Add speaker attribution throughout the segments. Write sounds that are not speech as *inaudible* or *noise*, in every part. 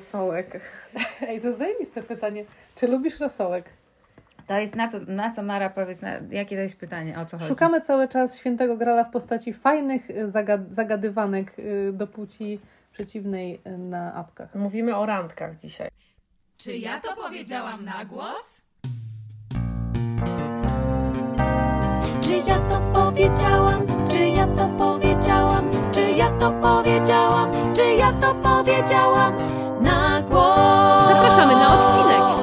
Speaker 1: Rosołek. *laughs*
Speaker 2: Ej, to zajebiste pytanie. Czy lubisz rosołek?
Speaker 1: To jest na co, na co Mara powiedz, na, jakie to jest pytanie, o co chodzi?
Speaker 2: Szukamy cały czas świętego grala w postaci fajnych y, zagad zagadywanek y, do płci przeciwnej y, na apkach.
Speaker 3: Mówimy o randkach dzisiaj.
Speaker 4: Czy ja to powiedziałam na głos?
Speaker 5: Czy ja to powiedziałam? Czy ja to powiedziałam? Czy ja to powiedziałam? Czy ja to powiedziałam? Na głos!
Speaker 4: Zapraszamy na odcinek.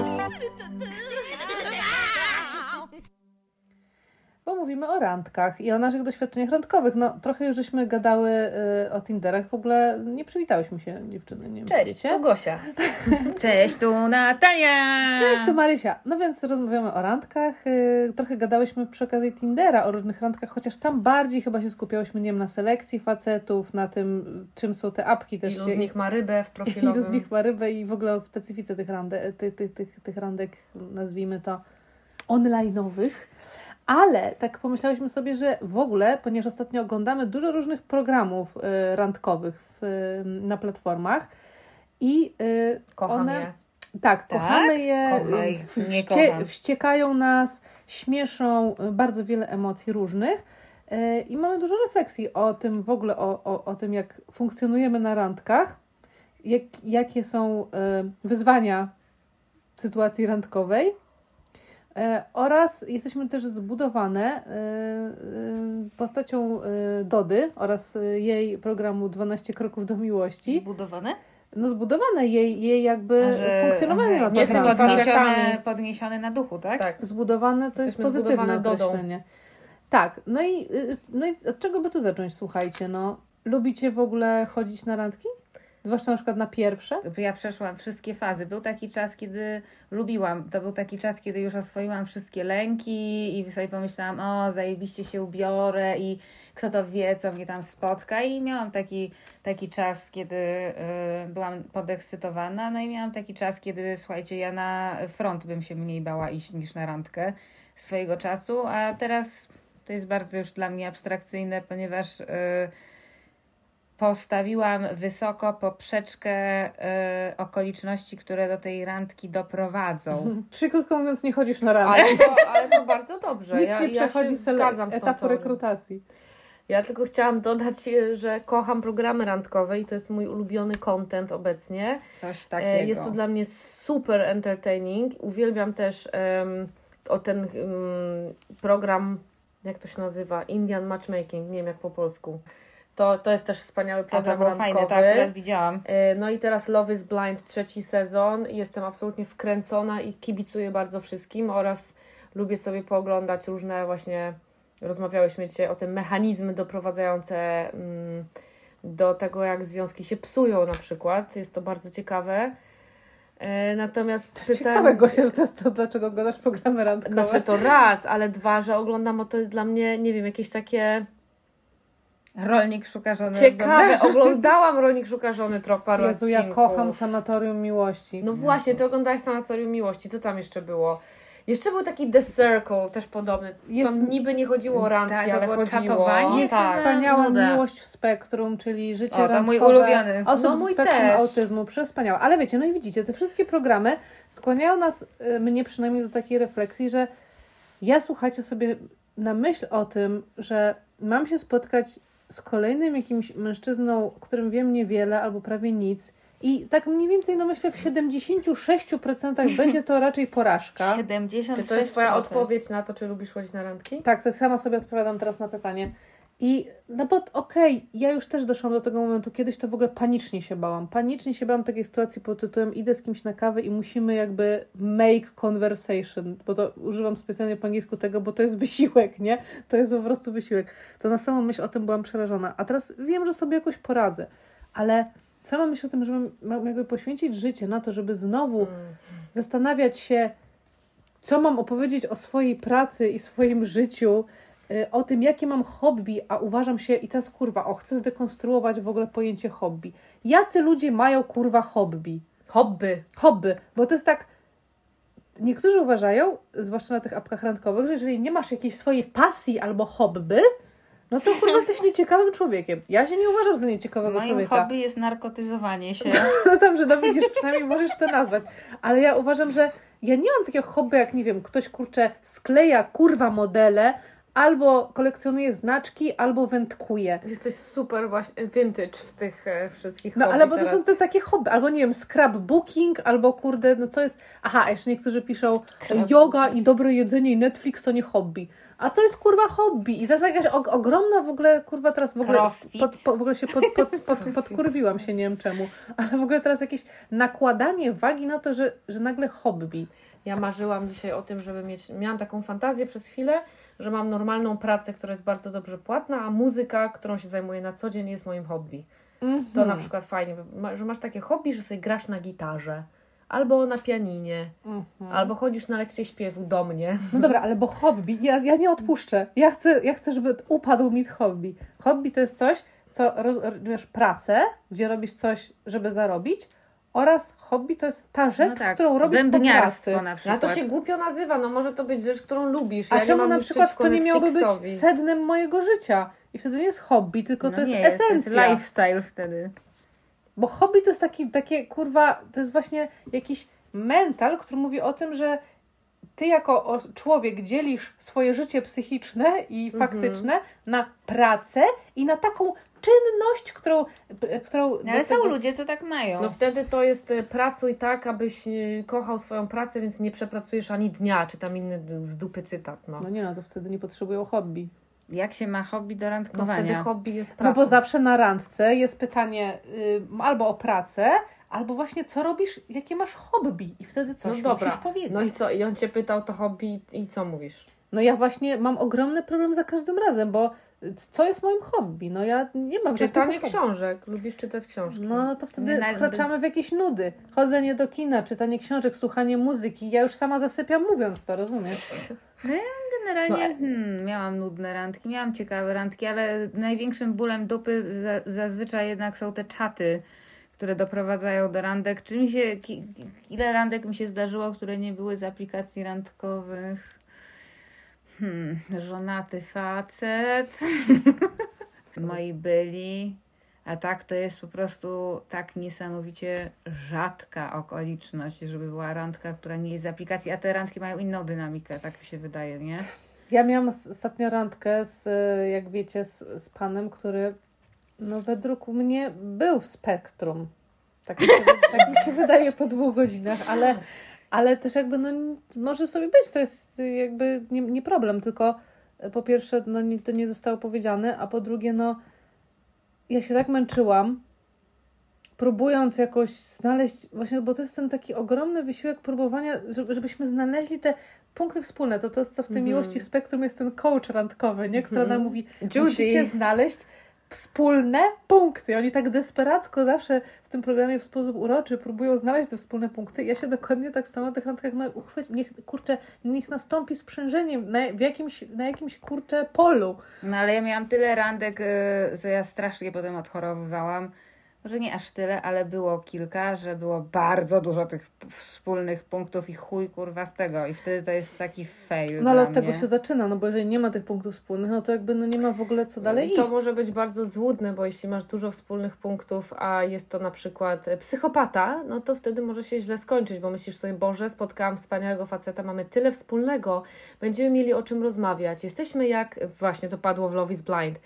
Speaker 2: Mówimy o randkach i o naszych doświadczeniach randkowych. No, trochę już żeśmy gadały y, o Tinderach. W ogóle nie przywitałyśmy się, dziewczyny. Nie
Speaker 3: Cześć,
Speaker 2: wiecie.
Speaker 3: to Gosia. *laughs*
Speaker 1: Cześć, tu Natalia!
Speaker 2: Cześć, tu Marysia. No więc rozmawiamy o randkach. y, Trochę gadałyśmy przy okazji Tindera o różnych randkach, chociaż tam bardziej chyba się skupiałyśmy, nie wiem, na selekcji facetów, na tym, czym są te apki też.
Speaker 3: Ilu
Speaker 2: się,
Speaker 3: z nich ma rybę w
Speaker 2: ilu *laughs*
Speaker 3: profilowym.
Speaker 2: z nich ma rybę i w ogóle o specyfice tych, rande, tych, tych, tych, tych randek, nazwijmy to, online'owych. Ale tak pomyślałyśmy sobie, że w ogóle, ponieważ ostatnio oglądamy dużo różnych programów y, randkowych w, y, na platformach i y,
Speaker 3: Kocham
Speaker 2: one...
Speaker 3: je.
Speaker 2: Tak,
Speaker 1: Tak?
Speaker 2: kochamy je,
Speaker 1: Kochaj,
Speaker 2: w-
Speaker 1: nie
Speaker 2: wście, wściekają nas, śmieszą y, bardzo wiele emocji różnych y, i mamy dużo refleksji o tym w ogóle, o, o, o tym jak funkcjonujemy na randkach, jak, jakie są y, wyzwania sytuacji randkowej y, oraz jesteśmy też zbudowane y, y, postacią Dody oraz jej programu 12 kroków do miłości.
Speaker 1: Zbudowane?
Speaker 2: No zbudowane jej, jej jakby
Speaker 1: że-
Speaker 2: funkcjonowanie
Speaker 1: aha,
Speaker 2: na to
Speaker 1: podniesione, podniesione na duchu, tak?
Speaker 3: Tak.
Speaker 2: Zbudowane to
Speaker 3: Jesteśmy
Speaker 2: jest pozytywne
Speaker 3: zbudowane Dodą.
Speaker 2: określenie. Tak, no i, y, no i od czego by tu zacząć, słuchajcie, no lubicie w ogóle chodzić na randki? Zwłaszcza na przykład na pierwsze?
Speaker 1: Ja przeszłam wszystkie fazy. Był taki czas, kiedy lubiłam. To był taki czas, kiedy już oswoiłam wszystkie lęki i sobie pomyślałam, o, zajebiście się ubiorę i kto to wie, co mnie tam spotka. I miałam taki, taki czas, kiedy y, byłam podekscytowana. No i miałam taki czas, kiedy, słuchajcie, ja na front bym się mniej bała iść niż na randkę swojego czasu, a teraz to jest bardzo już dla mnie abstrakcyjne, ponieważ... Y, postawiłam wysoko poprzeczkę y, okoliczności, które do tej randki doprowadzą. *laughs*
Speaker 2: Czyli krótko mówiąc, nie chodzisz na randki.
Speaker 3: Ale to, ale to bardzo dobrze.
Speaker 2: Nikt
Speaker 3: ja,
Speaker 2: nie
Speaker 3: ja
Speaker 2: przechodzi
Speaker 3: się
Speaker 2: sele-
Speaker 3: zgadzam z tą
Speaker 2: etapu rekrutacji.
Speaker 3: Ja tylko chciałam dodać, e, że kocham programy randkowe i to jest mój ulubiony content obecnie.
Speaker 1: Coś
Speaker 3: E,
Speaker 1: takiego.
Speaker 3: Jest to dla mnie super entertaining. Uwielbiam też em, o ten em, program, jak to się nazywa? Indian Matchmaking, nie wiem jak po polsku. To, to jest też wspaniały program
Speaker 1: było
Speaker 3: randkowy.
Speaker 1: fajne, tak, widziałam.
Speaker 3: E, No i teraz Love is Blind, trzeci sezon. Jestem absolutnie wkręcona i kibicuję bardzo wszystkim oraz lubię sobie pooglądać różne właśnie, rozmawiałyśmy dzisiaj o tym, mechanizmy doprowadzające mm, do tego, jak związki się psują na przykład. Jest to bardzo ciekawe. E, Natomiast
Speaker 2: To ciekawe, Gosia, że to jest to, dlaczego oglądasz programy randkowe.
Speaker 3: Znaczy to raz, ale dwa, że oglądam, bo to jest dla mnie, nie wiem, jakieś takie
Speaker 1: Rolnik szuka żony.
Speaker 3: ciekawe. *laughs* Oglądałam Rolnik Szuka Żony trochę paru
Speaker 2: Jezu, ja
Speaker 3: odcinków.
Speaker 2: kocham Sanatorium Miłości.
Speaker 3: No właśnie, ty oglądałaś Sanatorium Miłości, co tam jeszcze było? Jeszcze był taki The Circle, też podobny.
Speaker 2: Jest-
Speaker 3: Tam niby nie chodziło o randki,
Speaker 1: Tak,
Speaker 3: ale chodziło.
Speaker 1: czatowanie?
Speaker 2: Jest
Speaker 1: tak.
Speaker 2: wspaniała
Speaker 1: nuda.
Speaker 2: miłość w spektrum, czyli życie
Speaker 1: O, to
Speaker 2: randkowe
Speaker 1: mój ulubiony.
Speaker 2: osób
Speaker 3: No,
Speaker 2: z
Speaker 3: mój
Speaker 2: spektrum
Speaker 3: też.
Speaker 2: autyzmu. Przewspaniałe. Ale wiecie, no i widzicie, te wszystkie programy skłaniają nas, y, mnie przynajmniej do takiej refleksji, że ja słuchajcie sobie na myśl o tym, że mam się spotkać z kolejnym jakimś mężczyzną, o którym wiem niewiele albo prawie nic i tak mniej więcej, no myślę, w 76% będzie to raczej porażka. *laughs*
Speaker 1: 76%.
Speaker 3: Czy to jest twoja odpowiedź na to, czy lubisz chodzić na randki?
Speaker 2: Tak, to sama sobie odpowiadam teraz na pytanie. I no bo okej, ja już też doszłam do tego momentu, kiedyś to w ogóle panicznie się bałam. Panicznie się bałam takiej sytuacji pod tytułem idę z kimś na kawę i musimy jakby make conversation, bo to używam specjalnie po angielsku tego, bo to jest wysiłek, nie? To jest po prostu wysiłek. To na samą myśl o tym byłam przerażona. A teraz wiem, że sobie jakoś poradzę, ale sama myśl o tym, żebym mam jakby poświęcić życie na to, żeby znowu
Speaker 3: Mm.
Speaker 2: zastanawiać się, co mam opowiedzieć o swojej pracy i swoim życiu, o tym, jakie mam hobby, a uważam się, i teraz kurwa, o, chcę zdekonstruować w ogóle pojęcie hobby. Jacy ludzie mają kurwa hobby?
Speaker 3: Hobby.
Speaker 2: Hobby, bo to jest tak. Niektórzy uważają, zwłaszcza na tych apkach randkowych, że jeżeli nie masz jakiejś swojej pasji albo hobby, No to kurwa jesteś nieciekawym człowiekiem. Ja się nie uważam za nieciekawego
Speaker 1: Moim
Speaker 2: człowieka.
Speaker 1: hobby jest narkotyzowanie się. *laughs*
Speaker 2: No dobrze, no widzisz, przynajmniej możesz to nazwać. Ale ja uważam, że ja nie mam takiego hobby, jak nie wiem, ktoś kurczę skleja kurwa modele, albo kolekcjonuje znaczki, albo wędkuje.
Speaker 3: Jesteś super właśnie vintage w tych e, wszystkich
Speaker 2: No ale bo to są te takie hobby, albo nie wiem, scrapbooking, albo kurde, no co jest. Aha, jeszcze niektórzy piszą yoga i dobre jedzenie i Netflix to nie hobby. A to jest kurwa hobby. I to jest jakaś og- ogromna w ogóle, kurwa teraz w ogóle. Pod, po, w ogóle się pod, pod, *laughs* pod, podkurwiłam się, nie wiem czemu. Ale w ogóle teraz jakieś nakładanie wagi na to, że, że nagle hobby.
Speaker 3: Ja marzyłam dzisiaj o tym, żeby mieć. Miałam taką fantazję przez chwilę, że mam normalną pracę, która jest bardzo dobrze płatna, a muzyka, którą się zajmuję na co dzień, jest moim hobby. To na przykład fajnie, że masz takie hobby, że sobie grasz na gitarze, albo na pianinie, albo chodzisz na lekcje śpiewu do mnie.
Speaker 2: No dobra, ale bo hobby, ja, ja nie odpuszczę. Ja chcę, ja chcę, żeby upadł mi hobby. Hobby to jest coś, co roz, wiesz, pracę, gdzie robisz coś, żeby zarobić, oraz hobby to jest ta rzecz,
Speaker 1: No tak,
Speaker 2: którą robisz po pracy.
Speaker 1: na
Speaker 3: a
Speaker 1: przykład.
Speaker 3: to się głupio nazywa, no może to być rzecz, którą lubisz.
Speaker 2: A
Speaker 3: ja nie
Speaker 2: czemu na przykład to nie miałoby być sednem mojego życia? I wtedy nie jest hobby, tylko
Speaker 1: no
Speaker 2: to jest
Speaker 1: nie jest, to jest
Speaker 2: esencja.
Speaker 1: lifestyle wtedy.
Speaker 2: Bo hobby to jest taki, takie kurwa, to jest właśnie jakiś mental, który mówi o tym, że ty jako człowiek dzielisz swoje życie psychiczne i
Speaker 3: Mhm.
Speaker 2: faktyczne na pracę i na taką czynność, którą... którą
Speaker 1: No, ale
Speaker 2: do
Speaker 1: są
Speaker 2: tego-
Speaker 1: ludzie, co tak mają.
Speaker 3: No wtedy to jest e, pracuj tak, abyś e, kochał swoją pracę, więc nie przepracujesz ani dnia, czy tam inny z dupy cytat, no.
Speaker 2: No nie no, to wtedy nie potrzebują hobby.
Speaker 1: Jak się ma hobby do
Speaker 3: No
Speaker 1: randkowania?
Speaker 3: wtedy hobby jest
Speaker 2: No
Speaker 3: pracą.
Speaker 2: bo zawsze na randce jest pytanie y, albo o pracę, albo właśnie co robisz, jakie masz hobby i wtedy coś
Speaker 3: no dobra.
Speaker 2: musisz powiedzieć.
Speaker 3: No i co? I on cię pytał to hobby i- co mówisz?
Speaker 2: No ja właśnie mam ogromny problem za każdym razem, bo co jest moim hobby? No ja nie mam
Speaker 3: Czytanie książek. Lubisz czytać książki.
Speaker 2: No, no to wtedy
Speaker 1: Nie,
Speaker 2: wkraczamy w jakieś nudy. Chodzenie do kina, czytanie książek, słuchanie muzyki. Ja już sama zasypiam mówiąc to, rozumiesz? *laughs*
Speaker 1: Generalnie
Speaker 3: No,
Speaker 1: hmm, miałam nudne randki, miałam ciekawe randki, ale największym bólem dupy za, zazwyczaj jednak są te czaty, które doprowadzają do randek. Czy mi się, ki, ile randek mi się zdarzyło, które nie były z aplikacji randkowych? Hmm, żonaty facet. *laughs* Moi byli. A tak to jest po prostu tak niesamowicie rzadka okoliczność, żeby była randka, która nie jest z aplikacji, a te randki mają inną dynamikę, tak mi się wydaje, nie?
Speaker 2: Ja miałam os- ostatnio randkę z, jak wiecie, z, z panem, który no według mnie był w spektrum. Tak mi się, tak mi się *laughs* wydaje po dwóch godzinach, ale, ale też jakby no może sobie być, to jest jakby nie, nie problem, tylko y, po pierwsze no nie, to nie zostało powiedziane, a po drugie no ja się tak męczyłam, próbując jakoś znaleźć, właśnie, bo to jest ten taki ogromny wysiłek próbowania, żeby, żebyśmy znaleźli te punkty wspólne. To to, co w tej miłości w spektrum jest ten coach randkowy, nie? Która nam mówi,
Speaker 3: Judy.
Speaker 2: musicie znaleźć wspólne punkty. Oni tak desperacko zawsze w tym programie w sposób uroczy próbują znaleźć te wspólne punkty. Ja się dokładnie tak samo na tych randkach no, uchwyć, niech, kurczę, niech nastąpi sprzężeniem na, w jakimś, na jakimś, kurczę, polu.
Speaker 1: No ale ja miałam tyle randek, y, co ja strasznie potem odchorowywałam. Może nie aż tyle, ale było kilka, że było bardzo dużo tych wspólnych punktów i chuj kurwa z tego. I wtedy to jest taki fail
Speaker 2: No ale
Speaker 1: dla
Speaker 2: od tego
Speaker 1: mnie.
Speaker 2: się zaczyna, no bo jeżeli nie ma tych punktów wspólnych, no to jakby no nie ma w ogóle co dalej
Speaker 3: to
Speaker 2: iść.
Speaker 3: może być bardzo złudne, bo jeśli masz dużo wspólnych punktów, a jest to na przykład e, psychopata, no to wtedy może się źle skończyć, bo myślisz sobie, Boże, spotkałam wspaniałego faceta, mamy tyle wspólnego, będziemy mieli o czym rozmawiać. Jesteśmy jak, właśnie to padło w Love is Blind,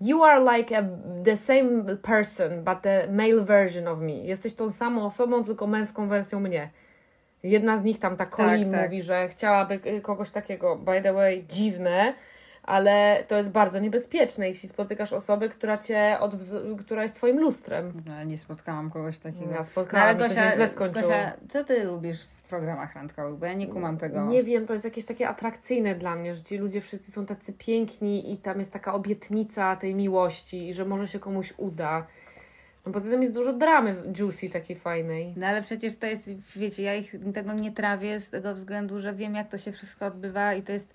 Speaker 3: You are like a, the same person, but the male version of me. Jesteś tą samą osobą, tylko męską wersją mnie. Jedna z nich tam, ta Colleen,
Speaker 1: tak.
Speaker 3: mówi, że chciałaby y, kogoś takiego, by the way, dziwne, ale to jest bardzo niebezpieczne, jeśli spotykasz osobę, która cię odwz- która jest twoim lustrem.
Speaker 1: No, nie spotkałam kogoś takiego.
Speaker 3: Ja
Speaker 1: No,
Speaker 3: spotkałam
Speaker 1: ale
Speaker 3: i to się źle skończyło.
Speaker 1: Gosia, co ty lubisz w programach randkowych? Bo ja nie kumam tego.
Speaker 3: Nie wiem, to jest jakieś takie atrakcyjne dla mnie, że ci ludzie wszyscy są tacy piękni i tam jest taka obietnica tej miłości i że może się komuś uda. No poza tym jest dużo dramy juicy takiej fajnej.
Speaker 1: No ale przecież to jest, wiecie, ja ich tego nie trawię z tego względu, że wiem jak to się wszystko odbywa i to jest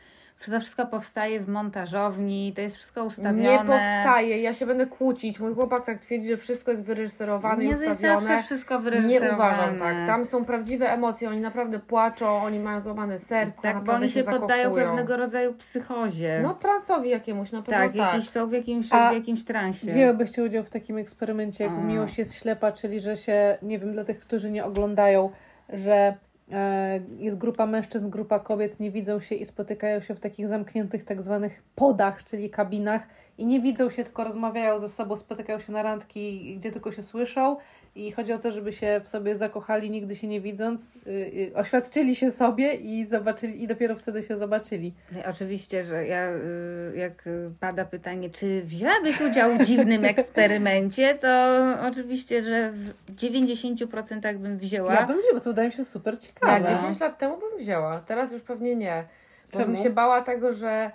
Speaker 1: to wszystko powstaje w montażowni, to jest wszystko ustawione.
Speaker 3: Nie powstaje, ja się będę kłócić. Mój chłopak tak twierdzi, że wszystko jest wyreżyserowane i
Speaker 1: Nie, jest
Speaker 3: ustawione.
Speaker 1: zawsze wszystko
Speaker 3: Nie
Speaker 1: wyreżyserowane.
Speaker 3: uważam tak. Tam są prawdziwe emocje, oni naprawdę płaczą, oni mają złamane serce,
Speaker 1: Tak, bo oni się poddają
Speaker 3: zakochują.
Speaker 1: pewnego rodzaju psychozie.
Speaker 3: No transowi jakiemuś, na pewno
Speaker 1: tak,
Speaker 3: tak.
Speaker 1: jakiś są w jakimś,
Speaker 2: A
Speaker 1: w jakimś transie.
Speaker 2: Wzięłybyście udział w takim eksperymencie, jak
Speaker 1: A.
Speaker 2: miłość jest ślepa, czyli że się, nie wiem, dla tych, którzy nie oglądają, że jest grupa mężczyzn, grupa kobiet, nie widzą się i spotykają się w takich zamkniętych tak zwanych podach, czyli kabinach. I nie widzą się, tylko rozmawiają ze sobą, spotykają się na randki, gdzie tylko się słyszą i chodzi o to, żeby się w sobie zakochali, nigdy się nie widząc, y, y, oświadczyli się sobie i zobaczyli, i dopiero wtedy się zobaczyli.
Speaker 1: No Oczywiście, że ja, y, jak pada pytanie, czy wzięłabyś udział w dziwnym eksperymencie, to oczywiście, że w 90% bym wzięła.
Speaker 2: Ja bym wzięła, bo to wydaje mi się super
Speaker 3: Ja
Speaker 2: ciekawe.
Speaker 3: 10 lat temu bym wzięła, teraz już pewnie nie. Bo bym się bała tego, że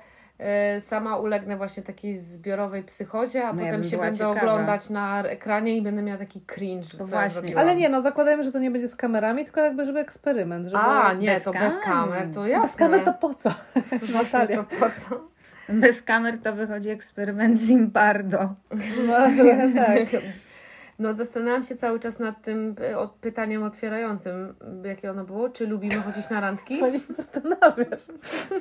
Speaker 3: sama ulegnę właśnie takiej zbiorowej psychozie, a
Speaker 1: No ja
Speaker 3: potem
Speaker 1: bym
Speaker 3: się będę
Speaker 1: ciekawa.
Speaker 3: oglądać na ekranie i będę miała taki cringe,
Speaker 1: To
Speaker 3: co ja
Speaker 1: właśnie.
Speaker 2: Ale nie, no zakładajmy, że to nie będzie z kamerami, tylko jakby, żeby eksperyment. Żeby...
Speaker 3: A, nie,
Speaker 1: bez
Speaker 3: to bez
Speaker 1: kamer.
Speaker 3: kamer, to jasne.
Speaker 2: Bez kamer to po co? *laughs*
Speaker 3: Właśnie
Speaker 2: Natalia.
Speaker 3: to po co?
Speaker 1: Bez kamer to wychodzi eksperyment Zimbardo.
Speaker 2: No, tak.
Speaker 3: No zastanawiam się cały czas nad tym e, od, pytaniem otwierającym, jakie ono było. Czy lubimy chodzić na randki? *laughs*
Speaker 2: To nie zastanawiasz.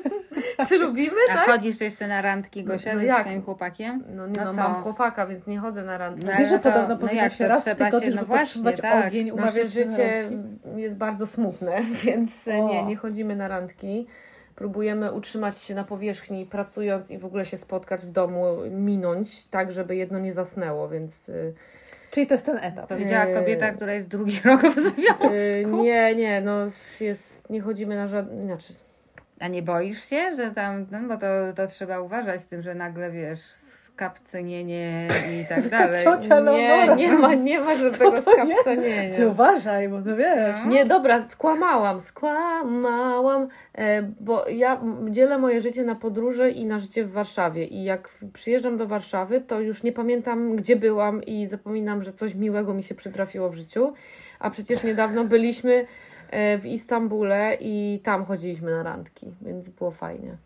Speaker 2: *laughs*
Speaker 3: Czy lubimy,
Speaker 1: A
Speaker 3: tak?
Speaker 1: chodzisz jeszcze na randki, Gosia,
Speaker 3: No
Speaker 1: ze
Speaker 3: jak?
Speaker 1: swoim chłopakiem?
Speaker 3: No nie,
Speaker 1: No
Speaker 3: no,
Speaker 1: co?
Speaker 3: mam chłopaka, więc nie chodzę na randki.
Speaker 1: No,
Speaker 2: Wiesz, że podobno
Speaker 1: no
Speaker 2: powinno
Speaker 1: jak
Speaker 2: się raz w tygodniu, żeby
Speaker 1: no
Speaker 2: podtrzymać
Speaker 1: tak.
Speaker 2: ogień,
Speaker 3: Nasze
Speaker 2: na
Speaker 3: życie
Speaker 2: randki.
Speaker 3: jest bardzo smutne, *laughs* więc e,
Speaker 2: O.
Speaker 3: nie, nie chodzimy na randki. Próbujemy utrzymać się na powierzchni, pracując i w ogóle się spotkać w domu, minąć, tak żeby jedno nie zasnęło, więc y,
Speaker 2: Czyli to jest ten etap.
Speaker 1: Powiedziała
Speaker 3: Eee.
Speaker 1: kobieta, która jest drugi *laughs* rok w związku.
Speaker 3: y, nie, nie, no jest, nie chodzimy na żadne, znaczy
Speaker 1: A nie boisz się, że tam, no bo to, to trzeba uważać z tym, że nagle wiesz, skapcenienie i *laughs* tak dalej.
Speaker 2: Ciocia
Speaker 3: nie,
Speaker 2: Leonora.
Speaker 3: nie ma, nie ma żadnego skapcenienia.
Speaker 2: Ty uważaj, bo to wiesz.
Speaker 3: Nie, dobra, skłamałam, skłamałam, e, bo ja dzielę moje życie na podróże i na życie w Warszawie. I jak przyjeżdżam do Warszawy, to już nie pamiętam, gdzie byłam i zapominam, że coś miłego mi się przytrafiło w życiu. A przecież niedawno byliśmy e, w Istambule i tam chodziliśmy na randki, więc było fajnie.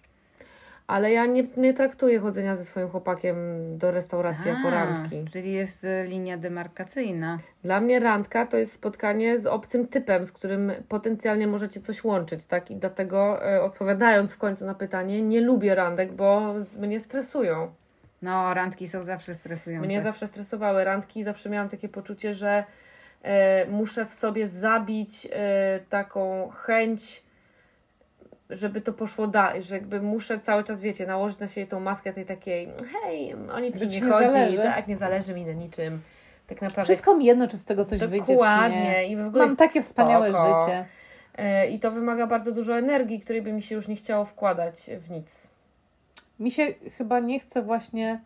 Speaker 3: Ale ja nie, nie traktuję chodzenia ze swoim chłopakiem do restauracji jako
Speaker 1: A,
Speaker 3: randki.
Speaker 1: Czyli jest y, linia demarkacyjna.
Speaker 3: Dla mnie randka to jest spotkanie z obcym typem, z którym potencjalnie możecie coś łączyć, tak? I dlatego e, odpowiadając w końcu na pytanie, nie lubię randek, bo mnie stresują.
Speaker 1: No, randki są zawsze stresujące.
Speaker 3: Mnie zawsze stresowały randki, zawsze miałam takie poczucie, że e, muszę w sobie zabić e, taką chęć, żeby to poszło dalej, że jakby muszę cały czas, wiecie, nałożyć na siebie tą maskę tej takiej, hej, o nic mi nie
Speaker 2: nie
Speaker 3: chodzi,
Speaker 2: zależy.
Speaker 3: tak, nie zależy mi na niczym. Tak naprawdę
Speaker 2: Wszystko mi jedno, czy z tego coś wyjdzie,
Speaker 3: Dokładnie.
Speaker 2: nie.
Speaker 3: I w ogóle
Speaker 2: Mam takie wspaniałe
Speaker 3: spoko.
Speaker 2: życie.
Speaker 3: E, I to wymaga bardzo dużo energii, której by mi się już nie chciało wkładać w nic.
Speaker 2: Mi się chyba nie chce właśnie.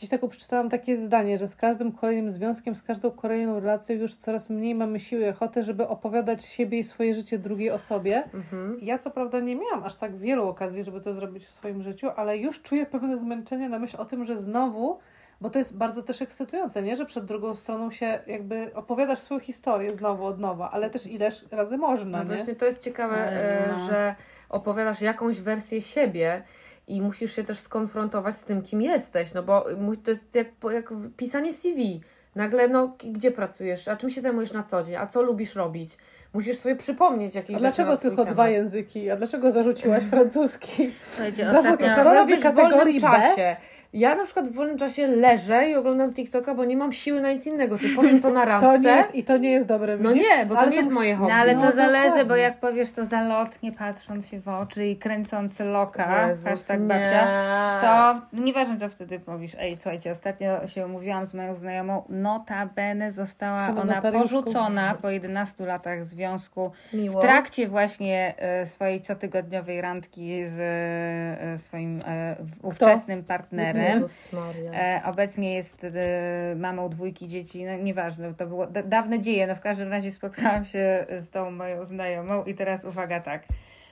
Speaker 2: Gdzieś taką przeczytałam takie zdanie, że z każdym kolejnym związkiem, z każdą kolejną relacją już coraz mniej mamy siły i ochotę, żeby opowiadać siebie i swoje życie drugiej osobie.
Speaker 3: Mhm.
Speaker 2: Ja co prawda nie miałam aż tak wielu okazji, żeby to zrobić w swoim życiu, ale już czuję pewne zmęczenie na myśl o tym, że znowu, bo to jest bardzo też ekscytujące, nie? Że przed drugą stroną się jakby opowiadasz swoją historię znowu od nowa, ale też ileż razy można,
Speaker 3: No
Speaker 2: nie?
Speaker 3: właśnie to jest ciekawe, e,
Speaker 1: no.
Speaker 3: że opowiadasz jakąś wersję siebie i musisz się też skonfrontować z tym, kim jesteś, no bo to jest jak, jak pisanie CV. Nagle, no, gdzie pracujesz, a czym się zajmujesz na co dzień, a co lubisz robić? Musisz sobie przypomnieć jakieś
Speaker 2: A
Speaker 3: rzeczy
Speaker 2: dlaczego
Speaker 3: na swój
Speaker 2: tylko
Speaker 3: temat.
Speaker 2: dwa języki? A dlaczego zarzuciłaś *laughs* francuski?
Speaker 1: Słuchajcie, ostatnio...
Speaker 3: Co robisz w
Speaker 2: kategorii
Speaker 3: wolnym
Speaker 2: B?
Speaker 3: czasie? Ja na przykład w wolnym czasie leżę i oglądam TikToka, bo nie mam siły na nic innego. Czy powiem to na randce? *laughs*
Speaker 2: To nie jest, I to nie jest dobre,
Speaker 3: No
Speaker 2: widzisz?
Speaker 3: nie, bo to
Speaker 2: Ale
Speaker 3: nie jest moje hobby.
Speaker 1: No ale to
Speaker 2: No,
Speaker 1: zależy,
Speaker 2: dokładnie.
Speaker 1: bo jak powiesz to zalotnie, patrząc się w oczy i kręcąc loka,
Speaker 3: Jezus, nie.
Speaker 1: babcia, to nieważne co wtedy powiesz. Ej, słuchajcie, ostatnio się umówiłam z moją znajomą, notabene została
Speaker 2: Czemu
Speaker 1: ona porzucona po 11 latach związku
Speaker 3: Miło.
Speaker 1: w trakcie właśnie e, swojej cotygodniowej randki z e, swoim e, ówczesnym partnerem.
Speaker 3: Maria.
Speaker 1: E, obecnie jest e, mamą dwójki dzieci, no nieważne, to było da- dawne dzieje, no w każdym razie spotkałam się z tą moją znajomą i teraz uwaga tak,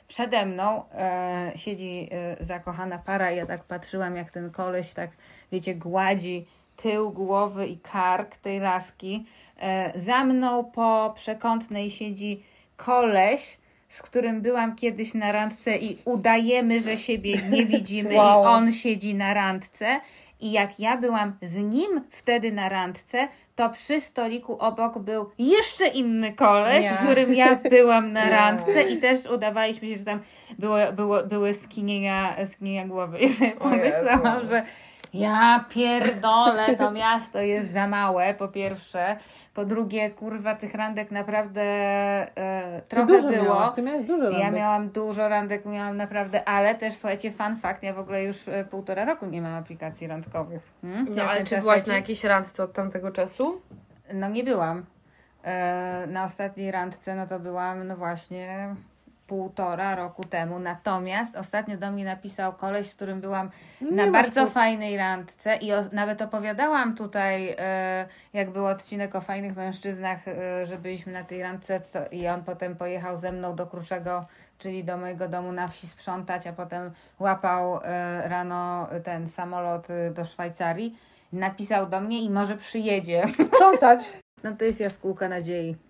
Speaker 1: przede mną e, siedzi e, zakochana para i ja tak patrzyłam jak ten koleś tak, wiecie, gładzi tył głowy i kark tej laski. E, za mną po przekątnej siedzi koleś z którym byłam kiedyś na randce i udajemy, że siebie nie *laughs* widzimy
Speaker 2: Wow.
Speaker 1: i on siedzi na randce. I jak ja byłam z nim wtedy na randce, to przy stoliku obok był jeszcze inny koleś,
Speaker 3: Nie.
Speaker 1: z którym ja byłam na *laughs* randce i też udawaliśmy się, że tam było, było, były skinienia, skinienia głowy. I sobie pomyślałam, że ja pierdolę, to miasto jest za małe, po pierwsze. Po drugie, kurwa, tych randek naprawdę e,
Speaker 2: Ty
Speaker 1: trochę
Speaker 2: dużo
Speaker 1: było.
Speaker 2: miałaś, ty miałaś dużo randek.
Speaker 1: Ja miałam dużo randek, miałam naprawdę, ale też słuchajcie, fun fact, ja w ogóle już e, półtora roku nie mam aplikacji randkowych. Hmm?
Speaker 3: No
Speaker 1: Jak
Speaker 3: ale czy byłaś
Speaker 1: leci?
Speaker 3: na jakiejś randce od tamtego czasu?
Speaker 1: No nie byłam. E, na ostatniej randce, no to byłam, no właśnie półtora roku temu. Natomiast ostatnio do mnie napisał koleś, z którym byłam
Speaker 2: Nie
Speaker 1: na bardzo fajnej randce i o, nawet opowiadałam tutaj, e, jak był odcinek o fajnych mężczyznach, e, że byliśmy na tej randce co, i on potem pojechał ze mną do Kruszego, czyli do mojego domu na wsi sprzątać, a potem łapał e, rano ten samolot do Szwajcarii. Napisał do mnie i może przyjedzie.
Speaker 2: Sprzątać.
Speaker 1: No to jest jaskółka nadziei.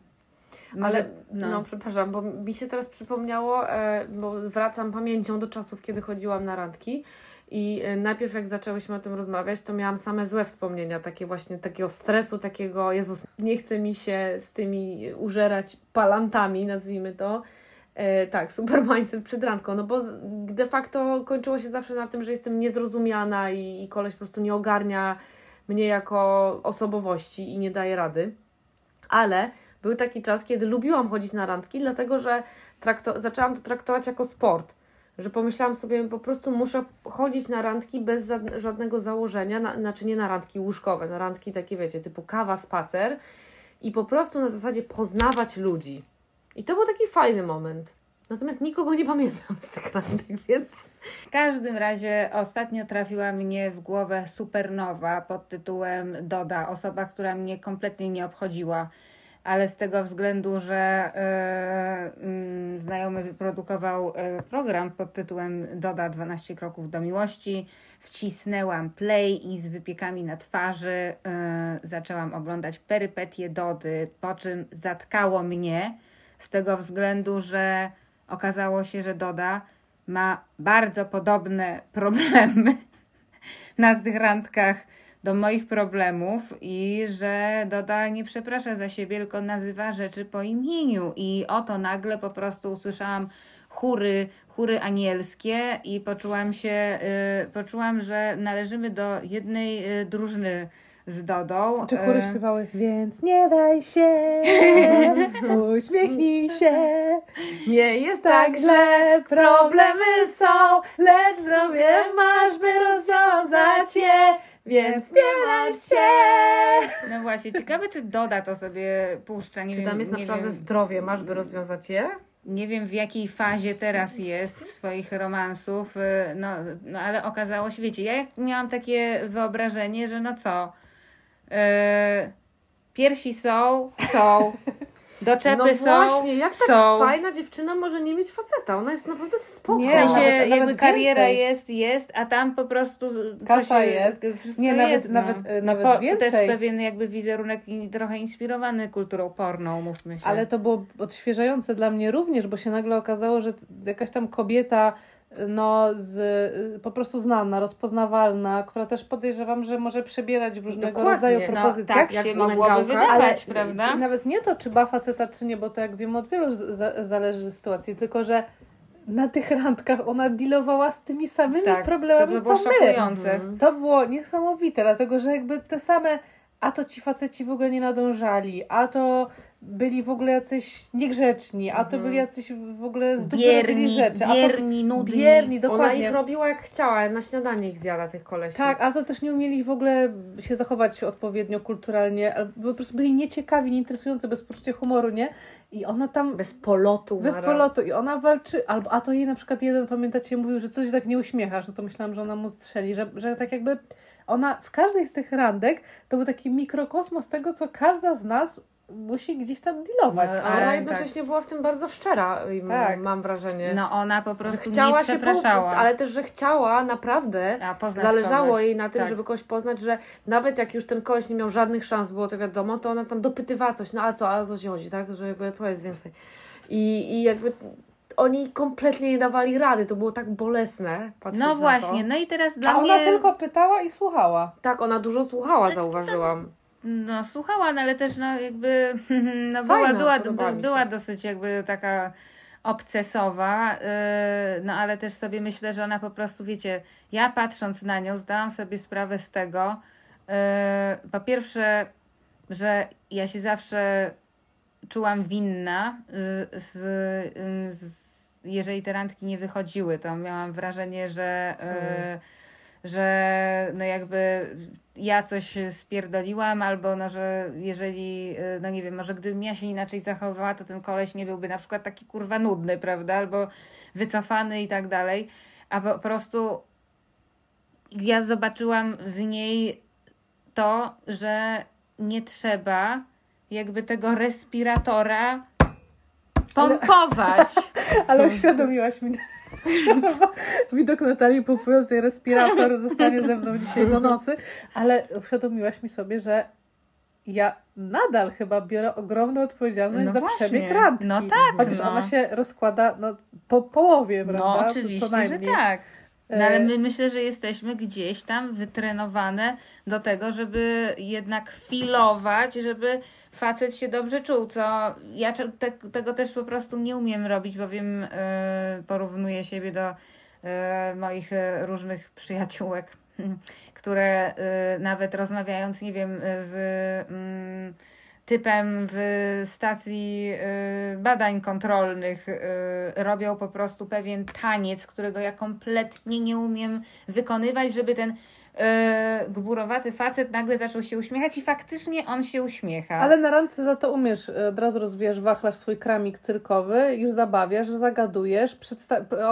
Speaker 3: Ale, no. przepraszam, bo mi się teraz przypomniało, e, bo wracam pamięcią do czasów, kiedy chodziłam na randki i e, najpierw jak zaczęłyśmy o tym rozmawiać, to miałam same złe wspomnienia, takie właśnie takiego stresu, takiego Jezus, nie chce mi się z tymi użerać palantami, nazwijmy to. E, tak, super mindset przed randką, no bo de facto kończyło się zawsze na tym, że jestem niezrozumiana i, i koleś po prostu nie ogarnia mnie jako osobowości i nie daje rady. Ale był taki czas, kiedy lubiłam chodzić na randki, dlatego że trakto- zaczęłam to traktować jako sport. Że pomyślałam sobie, po prostu muszę chodzić na randki bez za- żadnego założenia, na, znaczy nie na randki łóżkowe, na randki takie, wiecie, typu kawa, spacer i po prostu na zasadzie poznawać ludzi. I to był taki fajny moment. Natomiast nikogo nie pamiętam z tych randek, *laughs* więc
Speaker 1: W każdym razie ostatnio trafiła mnie w głowę supernowa pod tytułem Doda, osoba, która mnie kompletnie nie obchodziła, ale z tego względu, że e, mm, znajomy wyprodukował e, program pod tytułem Doda 12 kroków do miłości, wcisnęłam play i z wypiekami na twarzy e, zaczęłam oglądać perypetie Dody, po czym zatkało mnie z tego względu, że okazało się, że Doda ma bardzo podobne problemy *laughs* na tych randkach do moich problemów i że Doda nie przeprasza za siebie, tylko nazywa rzeczy po imieniu. I oto nagle po prostu usłyszałam chóry, chóry anielskie i poczułam się, y, poczułam, że należymy do jednej y, drużyny z Dodą.
Speaker 2: Czy chóry
Speaker 1: Y,
Speaker 2: śpiewały? Więc nie daj się, uśmiechnij się.
Speaker 3: nie jest
Speaker 2: Tak źle, problemy są, lecz zdrowie masz, by rozwiązać je. Więc nie daj się.
Speaker 1: No właśnie, ciekawe czy Doda to sobie puszcza. Nie
Speaker 3: Czy
Speaker 1: wiem,
Speaker 3: tam jest
Speaker 1: nie
Speaker 3: naprawdę
Speaker 1: wiem.
Speaker 3: zdrowie, masz by rozwiązać je?
Speaker 1: Nie wiem w jakiej fazie teraz jest swoich romansów, y, no, no ale okazało się, wiecie, ja miałam takie wyobrażenie, że no co, yy, piersi są, są, doczepy
Speaker 3: no
Speaker 1: są,
Speaker 3: właśnie, jak tak
Speaker 1: są.
Speaker 3: fajna dziewczyna może nie mieć faceta? Ona jest naprawdę spoko.
Speaker 2: Nie,
Speaker 1: W sensie
Speaker 2: nawet-
Speaker 1: jakby
Speaker 2: nawet
Speaker 1: kariera
Speaker 2: więcej.
Speaker 1: jest, jest, a tam po prostu coś
Speaker 2: Kasa jest.
Speaker 1: Wszystko
Speaker 2: Nie, nawet-
Speaker 1: jest,
Speaker 2: nawet-
Speaker 1: no.
Speaker 2: e,
Speaker 1: No
Speaker 2: nawet
Speaker 1: po, To
Speaker 2: więcej.
Speaker 1: też pewien jakby wizerunek i trochę inspirowany kulturą porną, mówmy się.
Speaker 2: Ale to było odświeżające dla mnie również, bo się nagle okazało, że jakaś tam kobieta no, z, po prostu znana, rozpoznawalna, która też podejrzewam, że może przebierać w różnego
Speaker 3: Dokładnie.
Speaker 2: rodzaju
Speaker 3: No,
Speaker 2: propozycjach.
Speaker 1: tak
Speaker 3: jak
Speaker 1: się mogłoby wydawać,
Speaker 2: Ale
Speaker 1: prawda?
Speaker 2: i nawet nie to, czy ma faceta, czy nie, bo to jak wiem, od wielu z- za, zależy sytuacji, tylko że na tych randkach ona dealowała z tymi samymi
Speaker 1: Tak, to
Speaker 2: problemami,
Speaker 1: by było
Speaker 2: co my.
Speaker 1: szokujące.
Speaker 2: To było niesamowite, dlatego że jakby te same, a to ci faceci w ogóle nie nadążali, a to byli w ogóle jacyś niegrzeczni, a to byli jacyś w ogóle z dupy robili
Speaker 1: Bierni,
Speaker 2: rzeczy. A to
Speaker 1: bierni, nudni.
Speaker 2: bierni,
Speaker 3: Ona
Speaker 2: dokładnie.
Speaker 3: ich robiła jak chciała, na śniadanie ich zjada tych kolesi.
Speaker 2: Tak, a to też nie umieli w ogóle się zachować odpowiednio kulturalnie, albo po prostu byli nieciekawi, nieinteresujący, bez poczucia humoru, nie? I ona tam
Speaker 3: Bez polotu.
Speaker 2: bez
Speaker 3: Mara.
Speaker 2: polotu i ona walczy, albo a to jej na przykład jeden, pamiętacie, mówił, że coś tak nie uśmiechasz, no to myślałam, że ona mu strzeli, że, że tak jakby ona w każdej z tych randek to był taki mikrokosmos tego, co każda z nas musi gdzieś tam dealować.
Speaker 1: No,
Speaker 3: Ale ona
Speaker 1: tak.
Speaker 3: jednocześnie była w tym bardzo szczera,
Speaker 2: Tak.
Speaker 3: mam wrażenie.
Speaker 1: No ona po prostu
Speaker 3: chciała
Speaker 1: nie
Speaker 3: się, po,
Speaker 1: przepraszała.
Speaker 3: ale też, że chciała naprawdę, zależało
Speaker 1: kogoś.
Speaker 3: jej na tym,
Speaker 1: tak.
Speaker 3: żeby kogoś poznać, że nawet jak już ten koleś nie miał żadnych szans, było to wiadomo, to ona tam dopytywała coś, no a co, a co się chodzi, tak, że powiedz więcej. I, I jakby oni kompletnie nie dawali rady. To było tak bolesne. patrzeć
Speaker 1: No
Speaker 3: na
Speaker 1: właśnie,
Speaker 3: To.
Speaker 1: no i teraz dla
Speaker 2: A ona
Speaker 1: mnie...
Speaker 2: tylko pytała i słuchała.
Speaker 3: Tak, ona dużo słuchała, zauważyłam.
Speaker 1: No słuchała, no ale też no jakby *laughs* no, była,
Speaker 3: Fajna,
Speaker 1: była,
Speaker 3: się.
Speaker 1: była dosyć jakby taka obcesowa, yy, no ale też sobie myślę, że ona po prostu, wiecie, ja patrząc na nią zdałam sobie sprawę z tego, yy, po pierwsze, że ja się zawsze czułam winna, z, z, ym, z, jeżeli te randki nie wychodziły, to miałam wrażenie, że, yy, że no jakby ja coś spierdoliłam, albo no, że jeżeli, yy, no nie wiem, może gdybym ja się inaczej zachowywała, to ten koleś nie byłby na przykład taki kurwa nudny, prawda, albo wycofany i tak dalej, a po prostu ja zobaczyłam w niej to, że nie trzeba jakby tego respiratora pompować. *laughs*
Speaker 2: Ale uświadomiłaś mi, *laughs* widok Natalii pompującej respirator zostanie ze mną dzisiaj do nocy, ale uświadomiłaś mi sobie, że ja nadal chyba biorę ogromną odpowiedzialność
Speaker 1: No
Speaker 2: za
Speaker 1: właśnie.
Speaker 2: przebieg randki.
Speaker 1: No tak,
Speaker 2: Chociaż
Speaker 1: no.
Speaker 2: ona się rozkłada no, po połowie, prawda?
Speaker 1: No oczywiście, że tak. No ale
Speaker 2: E,
Speaker 1: my myślę, że jesteśmy gdzieś tam wytrenowane do tego, żeby jednak filować, żeby facet się dobrze czuł, co ja te, tego też po prostu nie umiem robić, bowiem y, porównuję siebie do y, moich y, różnych przyjaciółek, *laughs* które y, nawet rozmawiając, nie wiem, z mm, typem w stacji badań kontrolnych robią po prostu pewien taniec, którego ja kompletnie nie umiem wykonywać, żeby ten y, gburowaty facet nagle zaczął się uśmiechać i faktycznie on się uśmiecha.
Speaker 2: Ale na randce za to umiesz, e, od razu rozwijasz wachlarz swój kramik cyrkowy, już zabawiasz, zagadujesz,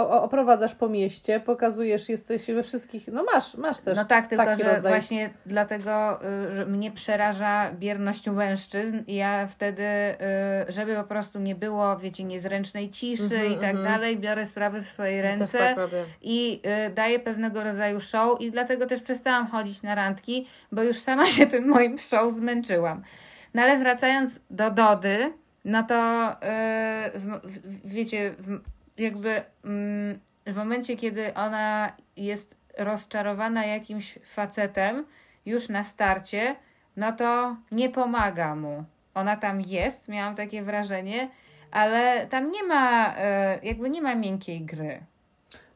Speaker 2: oprowadzasz po mieście, pokazujesz, jesteś we wszystkich, no masz, masz też
Speaker 1: No tak, tylko
Speaker 2: taki
Speaker 1: że
Speaker 2: rodzaj.
Speaker 1: właśnie dlatego, y, że mnie przeraża bierność mężczyzn i ja wtedy, y, żeby po prostu nie było, wiecie, niezręcznej ciszy
Speaker 3: Mhm,
Speaker 1: i tak
Speaker 3: mhm.
Speaker 1: dalej, biorę sprawy w swoje
Speaker 3: Też
Speaker 1: ręce.
Speaker 3: tak
Speaker 1: i y, daje pewnego rodzaju show i dlatego też przestałam chodzić na randki, bo już sama się tym moim show zmęczyłam. No ale wracając do Dody, no to y, w, w, wiecie, w, jakby mm, w momencie, kiedy ona jest rozczarowana jakimś facetem już na starcie, no to nie pomaga mu. Ona tam jest, miałam takie wrażenie, ale tam nie ma, y, jakby nie ma miękkiej gry.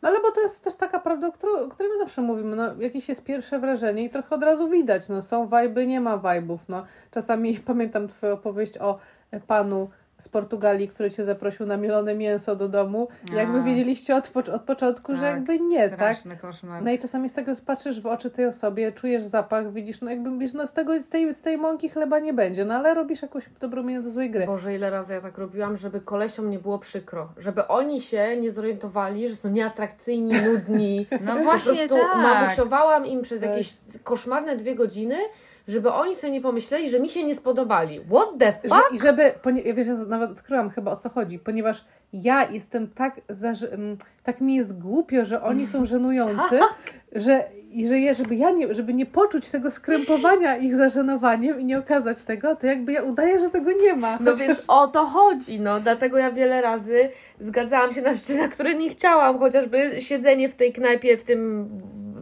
Speaker 2: No ale bo to jest też taka prawda, o którą- o której my zawsze mówimy, no jakieś jest pierwsze wrażenie i trochę od razu widać, no są wajby, nie ma wajbów, no czasami *laughs* pamiętam twoją opowieść o e, panu z Portugalii, który cię zaprosił na mielone mięso do domu,
Speaker 1: A.
Speaker 2: jakby wiedzieliście od, od początku, że
Speaker 1: Tak,
Speaker 2: jakby nie, tak?
Speaker 1: Koszmar.
Speaker 2: No i czasami jest tak, że patrzysz w oczy tej osobie, czujesz zapach, widzisz, no jakby mówisz, no z, tego, z, tej, z tej mąki chleba nie będzie, no ale robisz jakąś dobrą minę do złej gry.
Speaker 3: Boże, ile razy ja tak robiłam, żeby kolesiom nie było przykro. Żeby oni się nie zorientowali, że są nieatrakcyjni, nudni. *laughs*
Speaker 1: No
Speaker 3: Po
Speaker 1: właśnie
Speaker 3: prostu
Speaker 1: tak.
Speaker 3: mamusiowałam im przez
Speaker 2: Tak.
Speaker 3: jakieś koszmarne dwie godziny, żeby oni sobie nie pomyśleli, że mi się nie spodobali. What the
Speaker 2: Że,
Speaker 3: fuck?
Speaker 2: I żeby, wiesz, nawet odkryłam chyba o co chodzi, ponieważ ja jestem tak, mm, tak mi jest głupio, że oni są żenujący, *laughs*
Speaker 3: Tak.
Speaker 2: że, i że ja, żeby ja nie, żeby nie poczuć tego skrępowania ich zażenowaniem i nie okazać tego, to jakby ja udaję, że tego nie ma.
Speaker 3: No
Speaker 2: Chociaż-
Speaker 3: więc o to chodzi, no. Dlatego ja wiele razy zgadzałam się na rzeczy, na które nie chciałam. Chociażby siedzenie w tej knajpie, w tym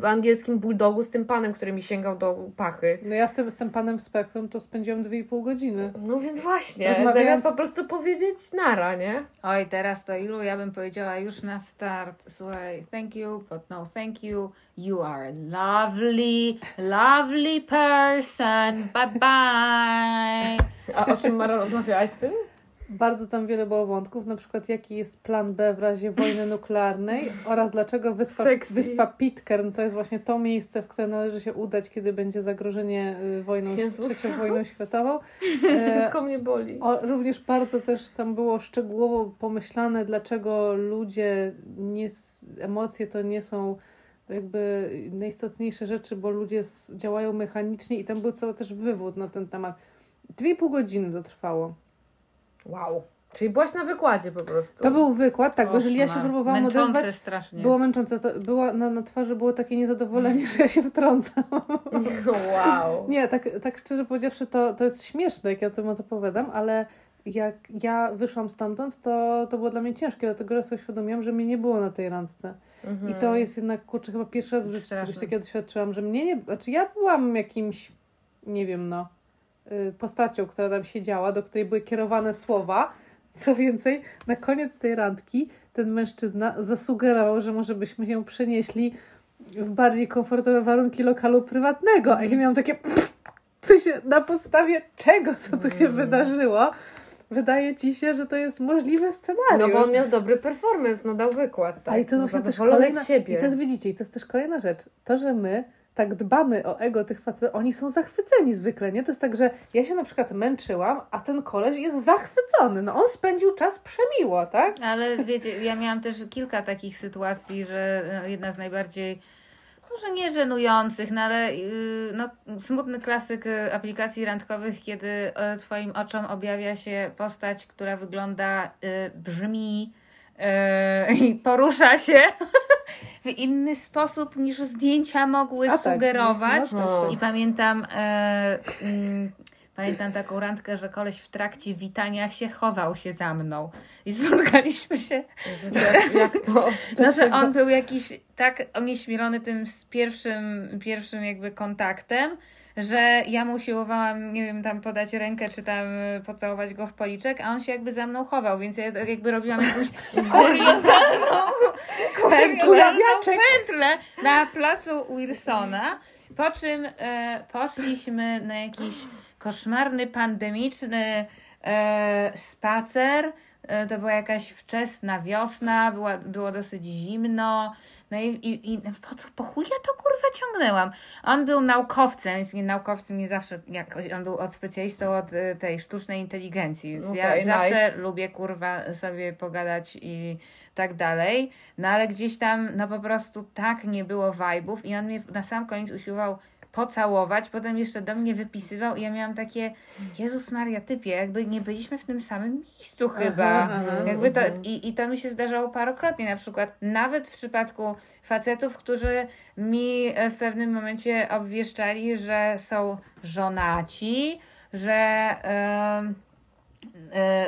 Speaker 3: angielskim bulldogu z tym panem, który mi sięgał do pachy.
Speaker 2: No ja z tym, z tym panem w spektrum to spędziłam 2,5 godziny.
Speaker 3: No więc właśnie,
Speaker 2: Rozmawiając-
Speaker 3: zamiast po prostu powiedzieć nara, nie?
Speaker 1: Oj, teraz to ilu ja bym powiedziała już na start. Słuchaj, thank you, but no thank you. You are a lovely, lovely person. Bye bye.
Speaker 3: A o czym Mara rozmawiałaś z tym?
Speaker 2: Bardzo tam wiele było wątków, na przykład jaki jest plan B w razie wojny nuklearnej oraz dlaczego wyspa,
Speaker 3: Sexy.
Speaker 2: wyspa Pitcairn to jest właśnie to miejsce, w które należy się udać, kiedy będzie zagrożenie y, wojną,
Speaker 3: Jezus.
Speaker 2: trzecią wojną światową. *laughs* E,
Speaker 3: Wszystko mnie boli.
Speaker 2: o, również bardzo też tam było szczegółowo pomyślane, dlaczego ludzie, nie, emocje to nie są jakby najistotniejsze rzeczy, bo ludzie działają mechanicznie i tam był cały też wywód na ten temat. Dwie i pół godziny to trwało.
Speaker 3: Wow. Czyli byłaś na wykładzie po prostu.
Speaker 2: To był wykład, tak, bo jeżeli ja się próbowałam
Speaker 1: Męczące
Speaker 2: odezwać,
Speaker 1: strasznie.
Speaker 2: było męczące. To było, na, na twarzy było takie niezadowolenie, *laughs* że ja się wtrącam.
Speaker 3: Wow. *laughs*
Speaker 2: Nie, tak, tak szczerze powiedziawszy, to, to jest śmieszne, jak ja o tym opowiadam, ale jak ja wyszłam stamtąd, to, to było dla mnie ciężkie, dlatego że sobie uświadomiłam, że mnie nie było na tej randce.
Speaker 3: Mhm.
Speaker 2: I to jest jednak, kurczę, chyba pierwszy raz w życiu
Speaker 1: Straszne.
Speaker 2: czegoś takiego doświadczyłam, że mnie nie... Znaczy ja byłam jakimś, nie wiem, no, postacią, która tam siedziała, do której były kierowane słowa. Co więcej, na koniec tej randki ten mężczyzna zasugerował, że może byśmy się przenieśli w bardziej komfortowe warunki lokalu prywatnego. A ja miałam takie... Co się, na podstawie czego, co tu się wydarzyło? Wydaje ci się, że to jest możliwy scenariusz.
Speaker 3: No bo on miał dobry performance, no dał wykład. Tak?
Speaker 2: A i to jest właśnie też kolejna,
Speaker 3: z siebie.
Speaker 2: I to jest, widzicie, i to jest też kolejna rzecz. To, że my tak dbamy o ego tych facetów, oni są zachwyceni zwykle, nie? To jest tak, że ja się na przykład męczyłam, a ten koleś jest zachwycony. No on spędził czas przemiło, tak?
Speaker 1: Ale wiecie, ja miałam też kilka takich sytuacji, że no, jedna z najbardziej, może nie żenujących, no ale yy, no, smutny klasyk y, aplikacji randkowych, kiedy y, Twoim oczom objawia się postać, która wygląda, y, brzmi i porusza się *laughs* w inny sposób niż zdjęcia mogły
Speaker 2: A tak,
Speaker 1: sugerować.
Speaker 2: tak,
Speaker 1: I pamiętam, e, mm, pamiętam taką randkę, że koleś w trakcie witania się chował się za mną. I spotkaliśmy się.
Speaker 3: Jezus, jak, jak to...
Speaker 1: No, *laughs* że on był jakiś tak onieśmielony tym z pierwszym, pierwszym jakby kontaktem, że ja mu usiłowałam, nie wiem, tam podać rękę, czy tam y, pocałować go w policzek, a on się jakby za mną chował, więc ja tak jakby robiłam jakąś *laughs* kuriozalną, pętlę na placu Wilsona, po czym e, poszliśmy na jakiś koszmarny, pandemiczny e, spacer. To była jakaś wczesna wiosna, była, było dosyć zimno. No i, i, i po, co, po chuj ja to kurwa ciągnęłam. On był naukowcem, więc mnie naukowcem nie zawsze, jakoś, on był od specjalistą od y, tej sztucznej inteligencji. Więc ja
Speaker 3: Okej,
Speaker 1: zawsze
Speaker 3: nice.
Speaker 1: lubię kurwa sobie pogadać i tak dalej. No ale gdzieś tam no po prostu tak nie było vibe'ów i on mnie na sam koniec usiłował pocałować, potem jeszcze do mnie wypisywał i ja miałam takie Jezus Maria, typie, jakby nie byliśmy w tym samym miejscu chyba.
Speaker 2: aha.
Speaker 1: Jakby to, i, I to mi się zdarzało parokrotnie, na przykład nawet w przypadku facetów, którzy mi e, w pewnym momencie obwieszczali, że są żonaci, że, e,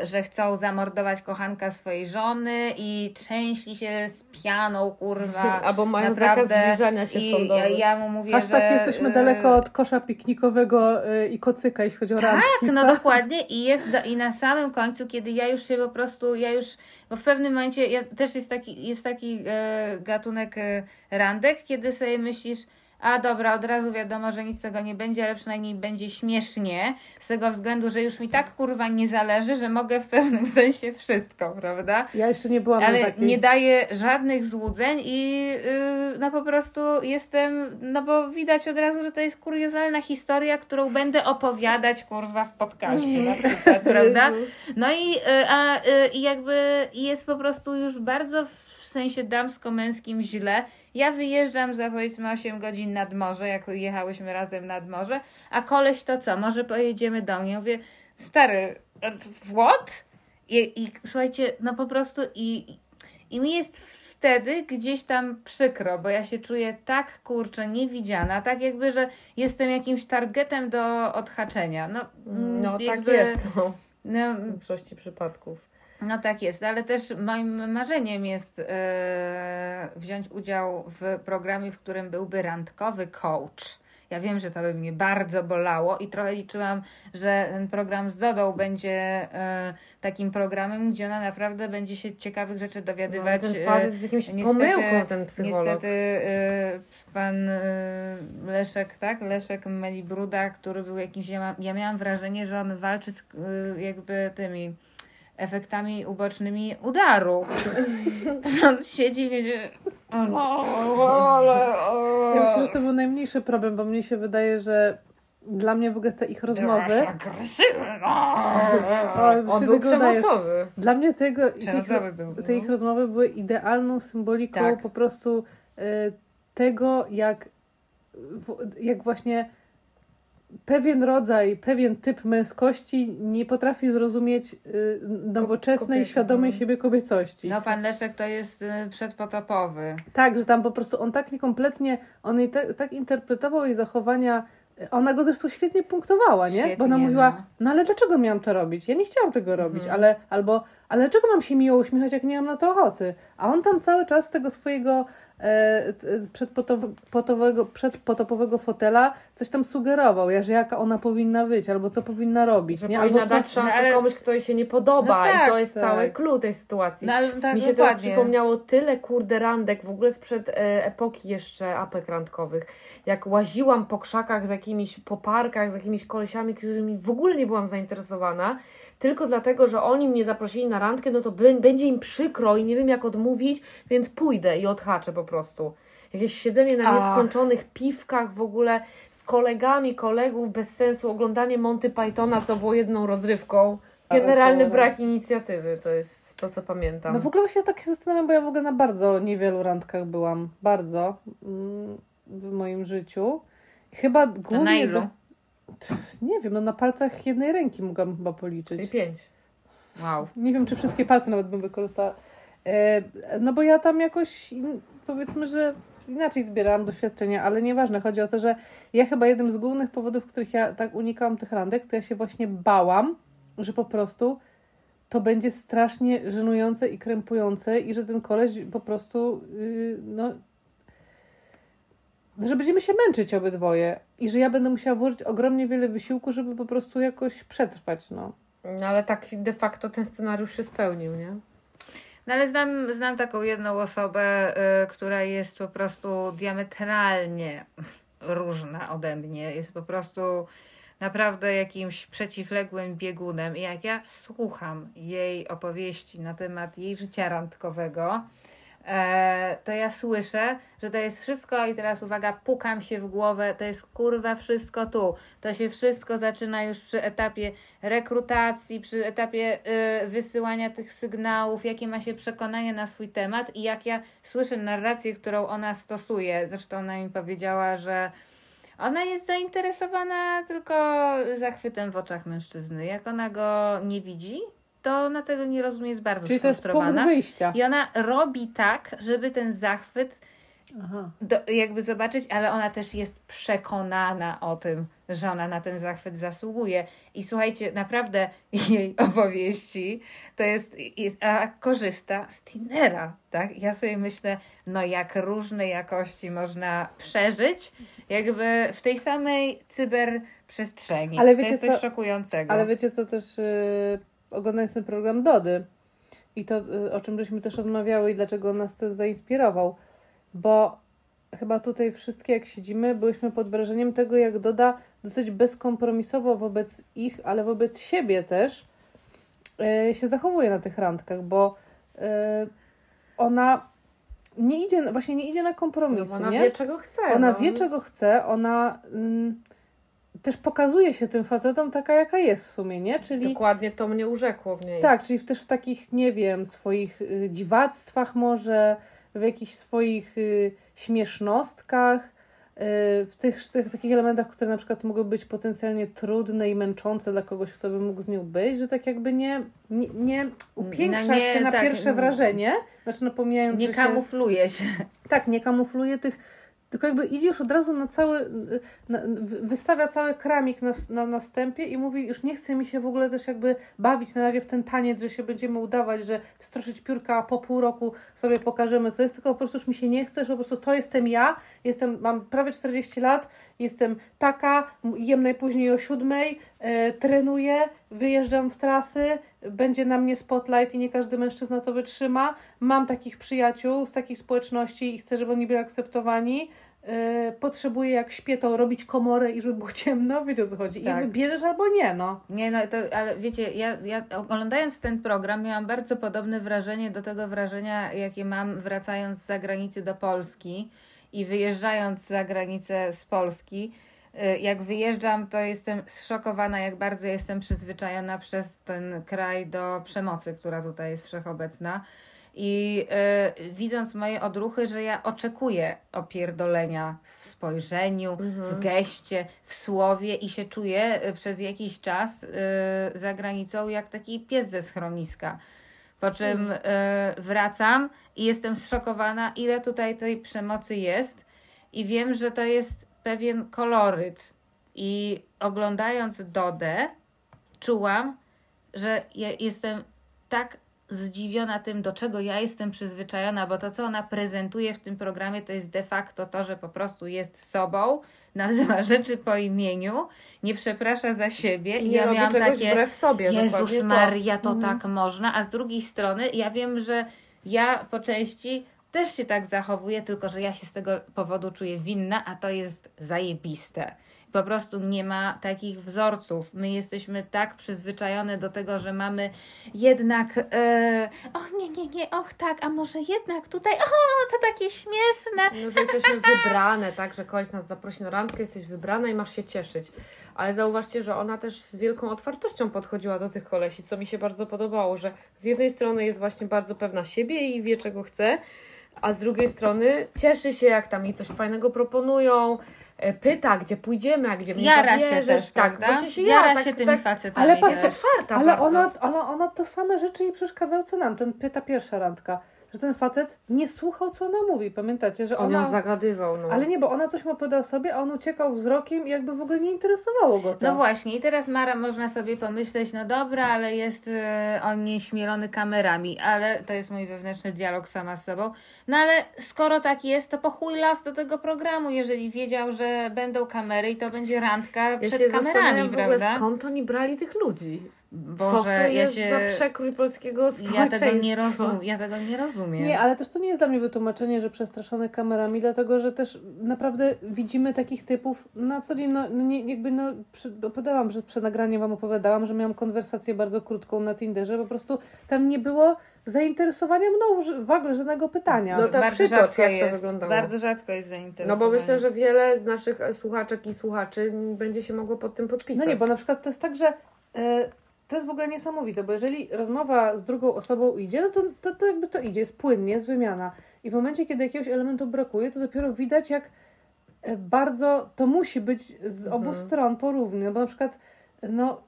Speaker 1: że chcą zamordować kochanka swojej żony i trzęśli się z pianą, kurwa. *laughs*
Speaker 3: Albo mają
Speaker 1: naprawdę.
Speaker 3: zakaz zbliżania się
Speaker 1: I
Speaker 3: sądowy.
Speaker 1: ja, ja mu mówię,
Speaker 2: Aż tak
Speaker 1: że,
Speaker 2: jesteśmy
Speaker 1: e,
Speaker 2: daleko od kosza piknikowego y, i kocyka, jeśli chodzi o randki,
Speaker 1: tak, no dokładnie i jest do, i na samym końcu, kiedy ja już się po prostu, ja już, bo w pewnym momencie ja, też jest taki, jest taki e, gatunek e, randek, kiedy sobie myślisz, a dobra, od razu wiadomo, że nic z tego nie będzie, ale przynajmniej będzie śmiesznie, z tego względu, że już mi tak kurwa nie zależy, że mogę w pewnym *laughs* sensie wszystko, prawda?
Speaker 2: Ja jeszcze nie byłam
Speaker 1: Ale
Speaker 2: takiej.
Speaker 1: nie daję żadnych złudzeń i yy, no po prostu jestem, no bo widać od razu, że to jest kuriozalna historia, którą będę opowiadać kurwa w podcaście na przykład, *laughs* prawda? No i, y, a, y, i jakby jest po prostu już bardzo sensie damsko-męskim źle. Ja wyjeżdżam za powiedzmy 8 godzin nad morze, jak jechałyśmy razem nad morze, a koleś to co, może pojedziemy do mnie? Mówię, stary, what? I, i słuchajcie, no po prostu i, i mi jest wtedy gdzieś tam przykro, bo ja się czuję tak kurczę niewidziana, tak jakby, że jestem jakimś targetem do odhaczenia. No, mm,
Speaker 3: No tak
Speaker 1: jakby-
Speaker 3: jest no,
Speaker 1: No,
Speaker 3: w większości przypadków.
Speaker 1: No tak jest, ale też moim marzeniem jest e, wziąć udział w programie, w którym byłby randkowy coach. Ja wiem, że to by mnie bardzo bolało i trochę liczyłam, że ten program z Dodą będzie e, takim programem, gdzie ona naprawdę będzie się ciekawych rzeczy
Speaker 3: No,
Speaker 1: dowiadywać.
Speaker 3: ten
Speaker 1: e,
Speaker 3: facet jest jakimś pomyłką, ten psycholog.
Speaker 1: Niestety y, pan y, Leszek, tak? Leszek Melibruda, który był jakimś. Ja, ma, ja miałam wrażenie, że on walczy z y, jakby tymi efektami ubocznymi udaru. Że on siedzi i wiecie. Ale.
Speaker 2: Ja myślę, że to był najmniejszy problem, bo mnie się wydaje, że dla mnie w ogóle te ich rozmowy. O,
Speaker 3: On
Speaker 2: się
Speaker 3: był przemocowy.
Speaker 2: Dla mnie tego, te,
Speaker 1: był,
Speaker 2: te
Speaker 1: no.
Speaker 2: ich rozmowy były idealną symboliką
Speaker 1: Tak.
Speaker 2: po prostu y, tego, jak, w, jak właśnie pewien rodzaj, pewien typ męskości nie potrafi zrozumieć y, nowoczesnej, świadomej siebie kobiecości.
Speaker 1: No, pan Leszek to jest y, przedpotopowy.
Speaker 2: Tak, że tam po prostu on tak niekompletnie, on jej tak, tak interpretował jej zachowania Ona go zresztą świetnie punktowała, nie?
Speaker 1: Świetnie,
Speaker 2: Bo ona mówiła,
Speaker 1: no.
Speaker 2: no ale dlaczego miałam to robić? Ja nie chciałam tego robić,
Speaker 1: Mhm.
Speaker 2: ale albo, ale dlaczego mam się miło uśmiechać, jak nie mam na to ochoty? A on tam cały czas z tego swojego e, potowego, przedpotopowego fotela coś tam sugerował, ja, że jaka ona powinna być, albo co powinna robić,
Speaker 3: Że
Speaker 2: nie?
Speaker 3: powinna
Speaker 2: Albo
Speaker 3: dać szansę
Speaker 1: ale-
Speaker 3: komuś, kto jej się nie podoba.
Speaker 1: No tak,
Speaker 3: I to jest
Speaker 2: tak.
Speaker 3: cały clue tej sytuacji.
Speaker 1: No, tak
Speaker 3: Mi się teraz przypomniało tyle kurde randek w ogóle sprzed e, epoki jeszcze apek randkowych. Jak łaziłam po krzakach z jakimiś, po parkach z jakimiś kolesiami, którymi w ogóle nie byłam zainteresowana, tylko dlatego, że oni mnie zaprosili na randkę, no to bę- będzie im przykro i nie wiem jak odmówić, więc pójdę i odhaczę po prostu. Jakieś siedzenie na
Speaker 2: Ach.
Speaker 3: nieskończonych piwkach w ogóle z kolegami, kolegów, bez sensu, oglądanie Monty Pythona, co było jedną rozrywką. Generalny brak inicjatywy, to jest to, co pamiętam.
Speaker 2: No w ogóle właśnie tak się zastanawiam, bo ja w ogóle na bardzo niewielu randkach byłam, bardzo mm, w moim życiu. Chyba głównie...
Speaker 1: na ilu?
Speaker 2: do- *laughs* Nie wiem, no na palcach jednej ręki mogłam chyba policzyć.
Speaker 3: Czyli pięć.
Speaker 1: Wow.
Speaker 2: Nie wiem, czy wszystkie palce nawet bym wykorzystała. E, no bo ja tam jakoś, powiedzmy, że inaczej zbierałam doświadczenia, ale nieważne. Chodzi o to, że ja chyba jednym z głównych powodów, których ja tak unikałam tych randek, to ja się właśnie bałam, że po prostu to będzie strasznie żenujące i krępujące i że ten koleś po prostu, yy, no, że będziemy się męczyć obydwoje i że ja będę musiała włożyć ogromnie wiele wysiłku, żeby po prostu jakoś przetrwać, no.
Speaker 3: No ale tak de facto ten scenariusz się spełnił, nie?
Speaker 1: No ale znam, znam taką jedną osobę, y, która jest po prostu diametralnie różna ode mnie. Jest po prostu naprawdę jakimś przeciwległym biegunem. I jak ja słucham jej opowieści na temat jej życia randkowego, to ja słyszę, że to jest wszystko i teraz uwaga, pukam się w głowę, to jest kurwa wszystko tu. To się wszystko zaczyna już przy etapie rekrutacji, przy etapie y, wysyłania tych sygnałów, jakie ma się przekonanie na swój temat i jak ja słyszę narrację, którą ona stosuje. Zresztą ona mi powiedziała, że ona jest zainteresowana tylko zachwytem w oczach mężczyzny. Jak ona go nie widzi, to ona tego nie rozumie, jest bardzo
Speaker 2: Czyli to jest punkt
Speaker 1: sfrustrowana.
Speaker 2: wyjścia.
Speaker 1: I ona robi tak, żeby ten zachwyt do, jakby zobaczyć, ale ona też jest przekonana o tym, że ona na ten zachwyt zasługuje. I słuchajcie, naprawdę jej *laughs* opowieści to jest, jest a korzysta z Tinera, tak? Ja sobie myślę, no jak różne jakości można przeżyć, jakby w tej samej cyberprzestrzeni.
Speaker 2: Ale
Speaker 1: to
Speaker 2: wiecie
Speaker 1: jest coś
Speaker 2: co-
Speaker 1: szokującego.
Speaker 2: Ale wiecie co też, yy, oglądając ten program Dody i to, yy, o czym żeśmy też rozmawiały i dlaczego on nas to zainspirował, bo chyba tutaj wszystkie jak siedzimy, byłyśmy pod wrażeniem tego, jak Doda dosyć bezkompromisowo wobec ich, ale wobec siebie też yy, się zachowuje na tych randkach, bo yy, ona nie idzie, właśnie nie idzie na
Speaker 3: No,
Speaker 2: kompromisy,
Speaker 3: bo ona
Speaker 2: nie?
Speaker 3: wie, czego chce.
Speaker 2: Ona
Speaker 3: no.
Speaker 2: wie, czego chce, ona mm, też pokazuje się tym facetom taka, jaka jest w sumie, nie? Czyli
Speaker 3: Dokładnie to mnie urzekło w niej.
Speaker 2: tak, czyli w- też w takich, nie wiem, swoich y, dziwactwach może, w jakichś swoich y, śmiesznostkach, y, w tych, tych takich elementach, które na przykład mogły być potencjalnie trudne i męczące dla kogoś, kto by mógł z nią być, że tak jakby nie, nie, nie upiększa
Speaker 1: No nie,
Speaker 2: się na
Speaker 1: tak,
Speaker 2: pierwsze
Speaker 1: mm.
Speaker 2: wrażenie, znaczy no pomijając,
Speaker 1: nie
Speaker 2: że się...
Speaker 1: kamufluje się.
Speaker 2: Tak, nie kamufluje tych. Tylko jakby idzie już od razu na cały. Na, wy- wystawia cały kramik na, na, na wstępie i mówi, już nie chce mi się w ogóle też jakby bawić na razie w ten taniec, że się będziemy udawać, że stroszyć piórka, a po pół roku sobie pokażemy, co jest, tylko po prostu już mi się nie chce, że po prostu to jestem ja, jestem, mam prawie 40 lat, jestem taka, jem najpóźniej o siódmej, e, trenuję, wyjeżdżam w trasy, będzie na mnie spotlight i nie każdy mężczyzna to wytrzyma. Mam takich przyjaciół z takich społeczności i chcę, żeby oni byli akceptowani. Yy, potrzebuję jak śpię to robić komorę i żeby było *laughs* ciemno, wiecie o co chodzi.
Speaker 1: Tak.
Speaker 2: I bierzesz albo nie, no.
Speaker 1: Nie, no to, ale wiecie, ja, ja oglądając ten program miałam bardzo podobne wrażenie do tego wrażenia, jakie mam wracając z zagranicy do Polski i wyjeżdżając za granicę z Polski. Y, Jak wyjeżdżam, to jestem zszokowana, jak bardzo jestem przyzwyczajona przez ten kraj do przemocy, która tutaj jest wszechobecna. I y, widząc moje odruchy, że ja oczekuję opierdolenia w spojrzeniu, w geście, w słowie i się czuję y, przez jakiś czas y, za granicą jak taki pies ze schroniska. Po czym y, wracam i jestem zszokowana, ile tutaj tej przemocy jest, i wiem, że to jest pewien koloryt I oglądając Dodę, czułam, że ja jestem tak zdziwiona tym, do czego ja jestem przyzwyczajona, bo to, co ona prezentuje w tym programie, to jest de facto to, że po prostu jest sobą, nazywa *laughs* rzeczy po imieniu, nie przeprasza za siebie.
Speaker 3: I nie
Speaker 1: ja
Speaker 3: robi
Speaker 1: miałam
Speaker 3: czegoś
Speaker 1: takie,
Speaker 3: wbrew sobie.
Speaker 1: Jezus
Speaker 3: dokładnie to.
Speaker 1: Maria, to tak można, a z drugiej strony ja wiem, że ja po części też się tak zachowuję, tylko że ja się z tego powodu czuję winna, a to jest zajebiste. Po prostu nie ma takich wzorców. My jesteśmy tak przyzwyczajone do tego, że mamy jednak, e, och nie, nie, nie, och tak, a może jednak tutaj, o, to takie śmieszne.
Speaker 3: No, że jesteśmy wybrane, tak, że koleś nas zaprosi na randkę, jesteś wybrana i masz się cieszyć. Ale zauważcie, że ona też z wielką otwartością podchodziła do tych kolesi, co mi się bardzo podobało, że z jednej strony jest właśnie bardzo pewna siebie i wie, czego chce, a z drugiej strony cieszy się, jak tam jej coś fajnego proponują, e, pyta, gdzie pójdziemy, a gdzie mnie
Speaker 1: Jara się
Speaker 3: zabierzesz.
Speaker 1: też,
Speaker 3: tak,
Speaker 1: prawda?
Speaker 3: właśnie się
Speaker 1: Jara
Speaker 3: jara,
Speaker 1: się
Speaker 3: tak,
Speaker 1: tymi
Speaker 3: tak,
Speaker 1: facetami.
Speaker 2: Ale patrzcie,
Speaker 1: też.
Speaker 3: otwarta
Speaker 2: Ale
Speaker 3: bardzo.
Speaker 2: ona, ona, ona to same rzeczy jej przeszkadzały, co nam. Ten pyta pierwsza randka, że ten facet nie słuchał, co ona mówi. Pamiętacie, że
Speaker 3: On ją
Speaker 2: ona...
Speaker 3: zagadywał, no.
Speaker 2: Ale nie, bo ona coś mu opowiadała sobie, a on uciekał wzrokiem i jakby w ogóle nie interesowało go to.
Speaker 1: No właśnie, i teraz Mara można sobie pomyśleć, no dobra, ale jest e, on nieśmielony kamerami, ale to jest mój wewnętrzny dialog sama z sobą. No ale skoro tak jest, to po chuj las do tego programu, jeżeli wiedział, że będą kamery i to będzie randka
Speaker 3: Ja
Speaker 1: przed
Speaker 3: się
Speaker 1: kamerami,
Speaker 3: zastanawiam w ogóle,
Speaker 1: prawda?
Speaker 3: skąd oni brali tych ludzi.
Speaker 1: Boże,
Speaker 3: Co to jest
Speaker 1: ja się...
Speaker 3: za przekrój polskiego
Speaker 1: ja
Speaker 3: społeczeństwa?
Speaker 1: tego nie rozumiem, ja tego nie rozumiem.
Speaker 2: Nie, ale też to nie jest dla mnie wytłumaczenie, że przestraszony kamerami, dlatego że też naprawdę widzimy takich typów na co dzień. No, no nie, jakby no, przy, opowiadałam, że przed nagraniem Wam opowiadałam, że miałam konwersację bardzo krótką na Tinderze, po prostu tam nie było zainteresowania mną w ogóle żadnego pytania.
Speaker 3: No tak,
Speaker 1: bardzo
Speaker 3: przytocz,
Speaker 1: rzadko
Speaker 3: jak to
Speaker 1: jest,
Speaker 3: wyglądało.
Speaker 1: Bardzo rzadko jest
Speaker 3: No
Speaker 1: zainteresowanie.
Speaker 3: bo myślę, że wiele z naszych słuchaczek i słuchaczy będzie się mogło pod tym podpisać.
Speaker 2: No nie, bo na przykład to jest tak, że e, to jest w ogóle niesamowite, bo jeżeli rozmowa z drugą osobą idzie, no to, to, to jakby to idzie, jest płynnie, jest wymiana. I w momencie, kiedy jakiegoś elementu brakuje, to dopiero widać, jak e, bardzo to musi być z obu
Speaker 3: Mhm.
Speaker 2: stron porówno. No bo na przykład, no,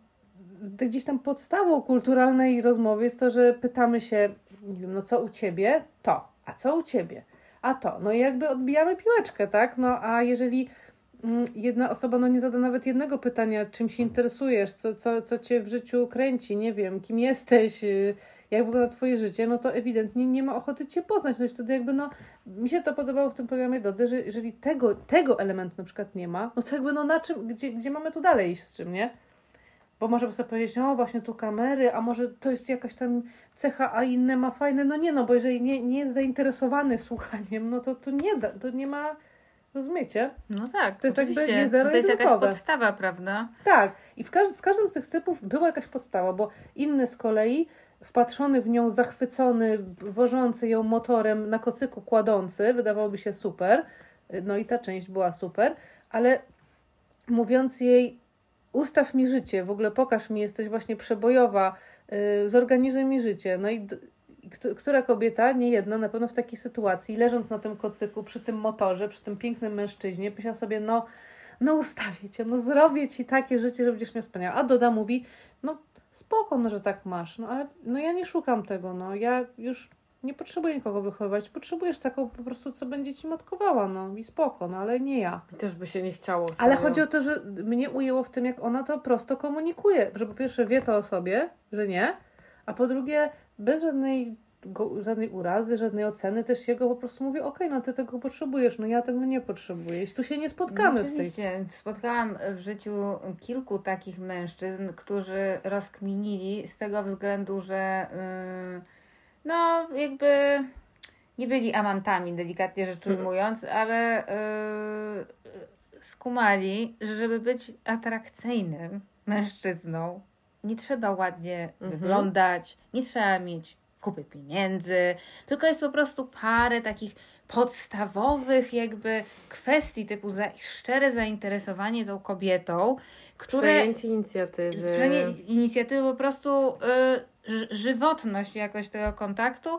Speaker 2: gdzieś tam podstawą kulturalnej rozmowy jest to, że pytamy się, nie wiem, no co u ciebie? To. A co u ciebie? A to. No i jakby odbijamy piłeczkę, tak? No a jeżeli jedna osoba no nie zada nawet jednego pytania, czym się interesujesz, co, co, co cię w życiu kręci, nie wiem, kim jesteś, y, jak wygląda twoje życie, no to ewidentnie nie ma ochoty cię poznać. No i wtedy jakby no, mi się to podobało w tym programie Dody, że jeżeli tego, tego elementu na przykład nie ma, no to jakby no na czym, gdzie, gdzie mamy tu dalej iść z czym, nie? Bo może by sobie powiedzieć, no właśnie tu kamery, a może to jest jakaś tam cecha, a inne ma fajne. No nie, no bo jeżeli nie, nie jest zainteresowany *laughs* słuchaniem, no to, to nie da, to nie ma, rozumiecie?
Speaker 1: No tak,
Speaker 2: To jest jakby
Speaker 1: oczywiście.
Speaker 2: nie zero
Speaker 1: To jest jakaś podstawa, prawda?
Speaker 2: Tak, i w każdy, z każdym z tych typów była jakaś podstawa, bo inny z kolei, wpatrzony w nią, zachwycony, wożący ją motorem na kocyku kładący, wydawałoby się super, no i ta część była super, ale mówiąc jej, ustaw mi życie, w ogóle pokaż mi, jesteś właśnie przebojowa, yy, zorganizuj mi życie, no i Która kobieta, nie jedna, na pewno w takiej sytuacji, leżąc na tym kocyku, przy tym motorze, przy tym pięknym mężczyźnie, myślała sobie, no, no ustawię cię, no zrobię ci takie życie, że będziesz miał wspaniałe. A Doda mówi, no spoko, no, że tak masz, no ale no ja nie szukam tego, no ja już nie potrzebuję nikogo wychowywać, potrzebujesz taką po prostu, co będzie ci matkowała, no i spoko, no ale nie ja.
Speaker 3: Też by się nie chciało.
Speaker 2: Ale
Speaker 3: serio.
Speaker 2: chodzi o to, że mnie ujęło w tym, jak ona to prosto komunikuje, że po pierwsze wie to o sobie, że nie, a po drugie bez żadnej, go, żadnej urazy, żadnej oceny też jego po prostu mówi, okej, no ty tego potrzebujesz, no ja tego nie potrzebuję, jeśli tu się nie spotkamy w tej...
Speaker 1: Spotkałam w życiu kilku takich mężczyzn, którzy rozkminili z tego względu, że yy, no jakby nie byli amantami, delikatnie rzecz
Speaker 3: Mhm.
Speaker 1: ujmując, ale yy, skumali, że żeby być atrakcyjnym mężczyzną, nie trzeba ładnie
Speaker 3: Mhm.
Speaker 1: wyglądać, nie trzeba mieć kupy pieniędzy, tylko jest po prostu parę takich podstawowych jakby kwestii typu za, szczere zainteresowanie tą kobietą, które
Speaker 3: Przejęcie inicjatywy.
Speaker 1: inicjatywy po prostu y, żywotność jakoś tego kontaktu,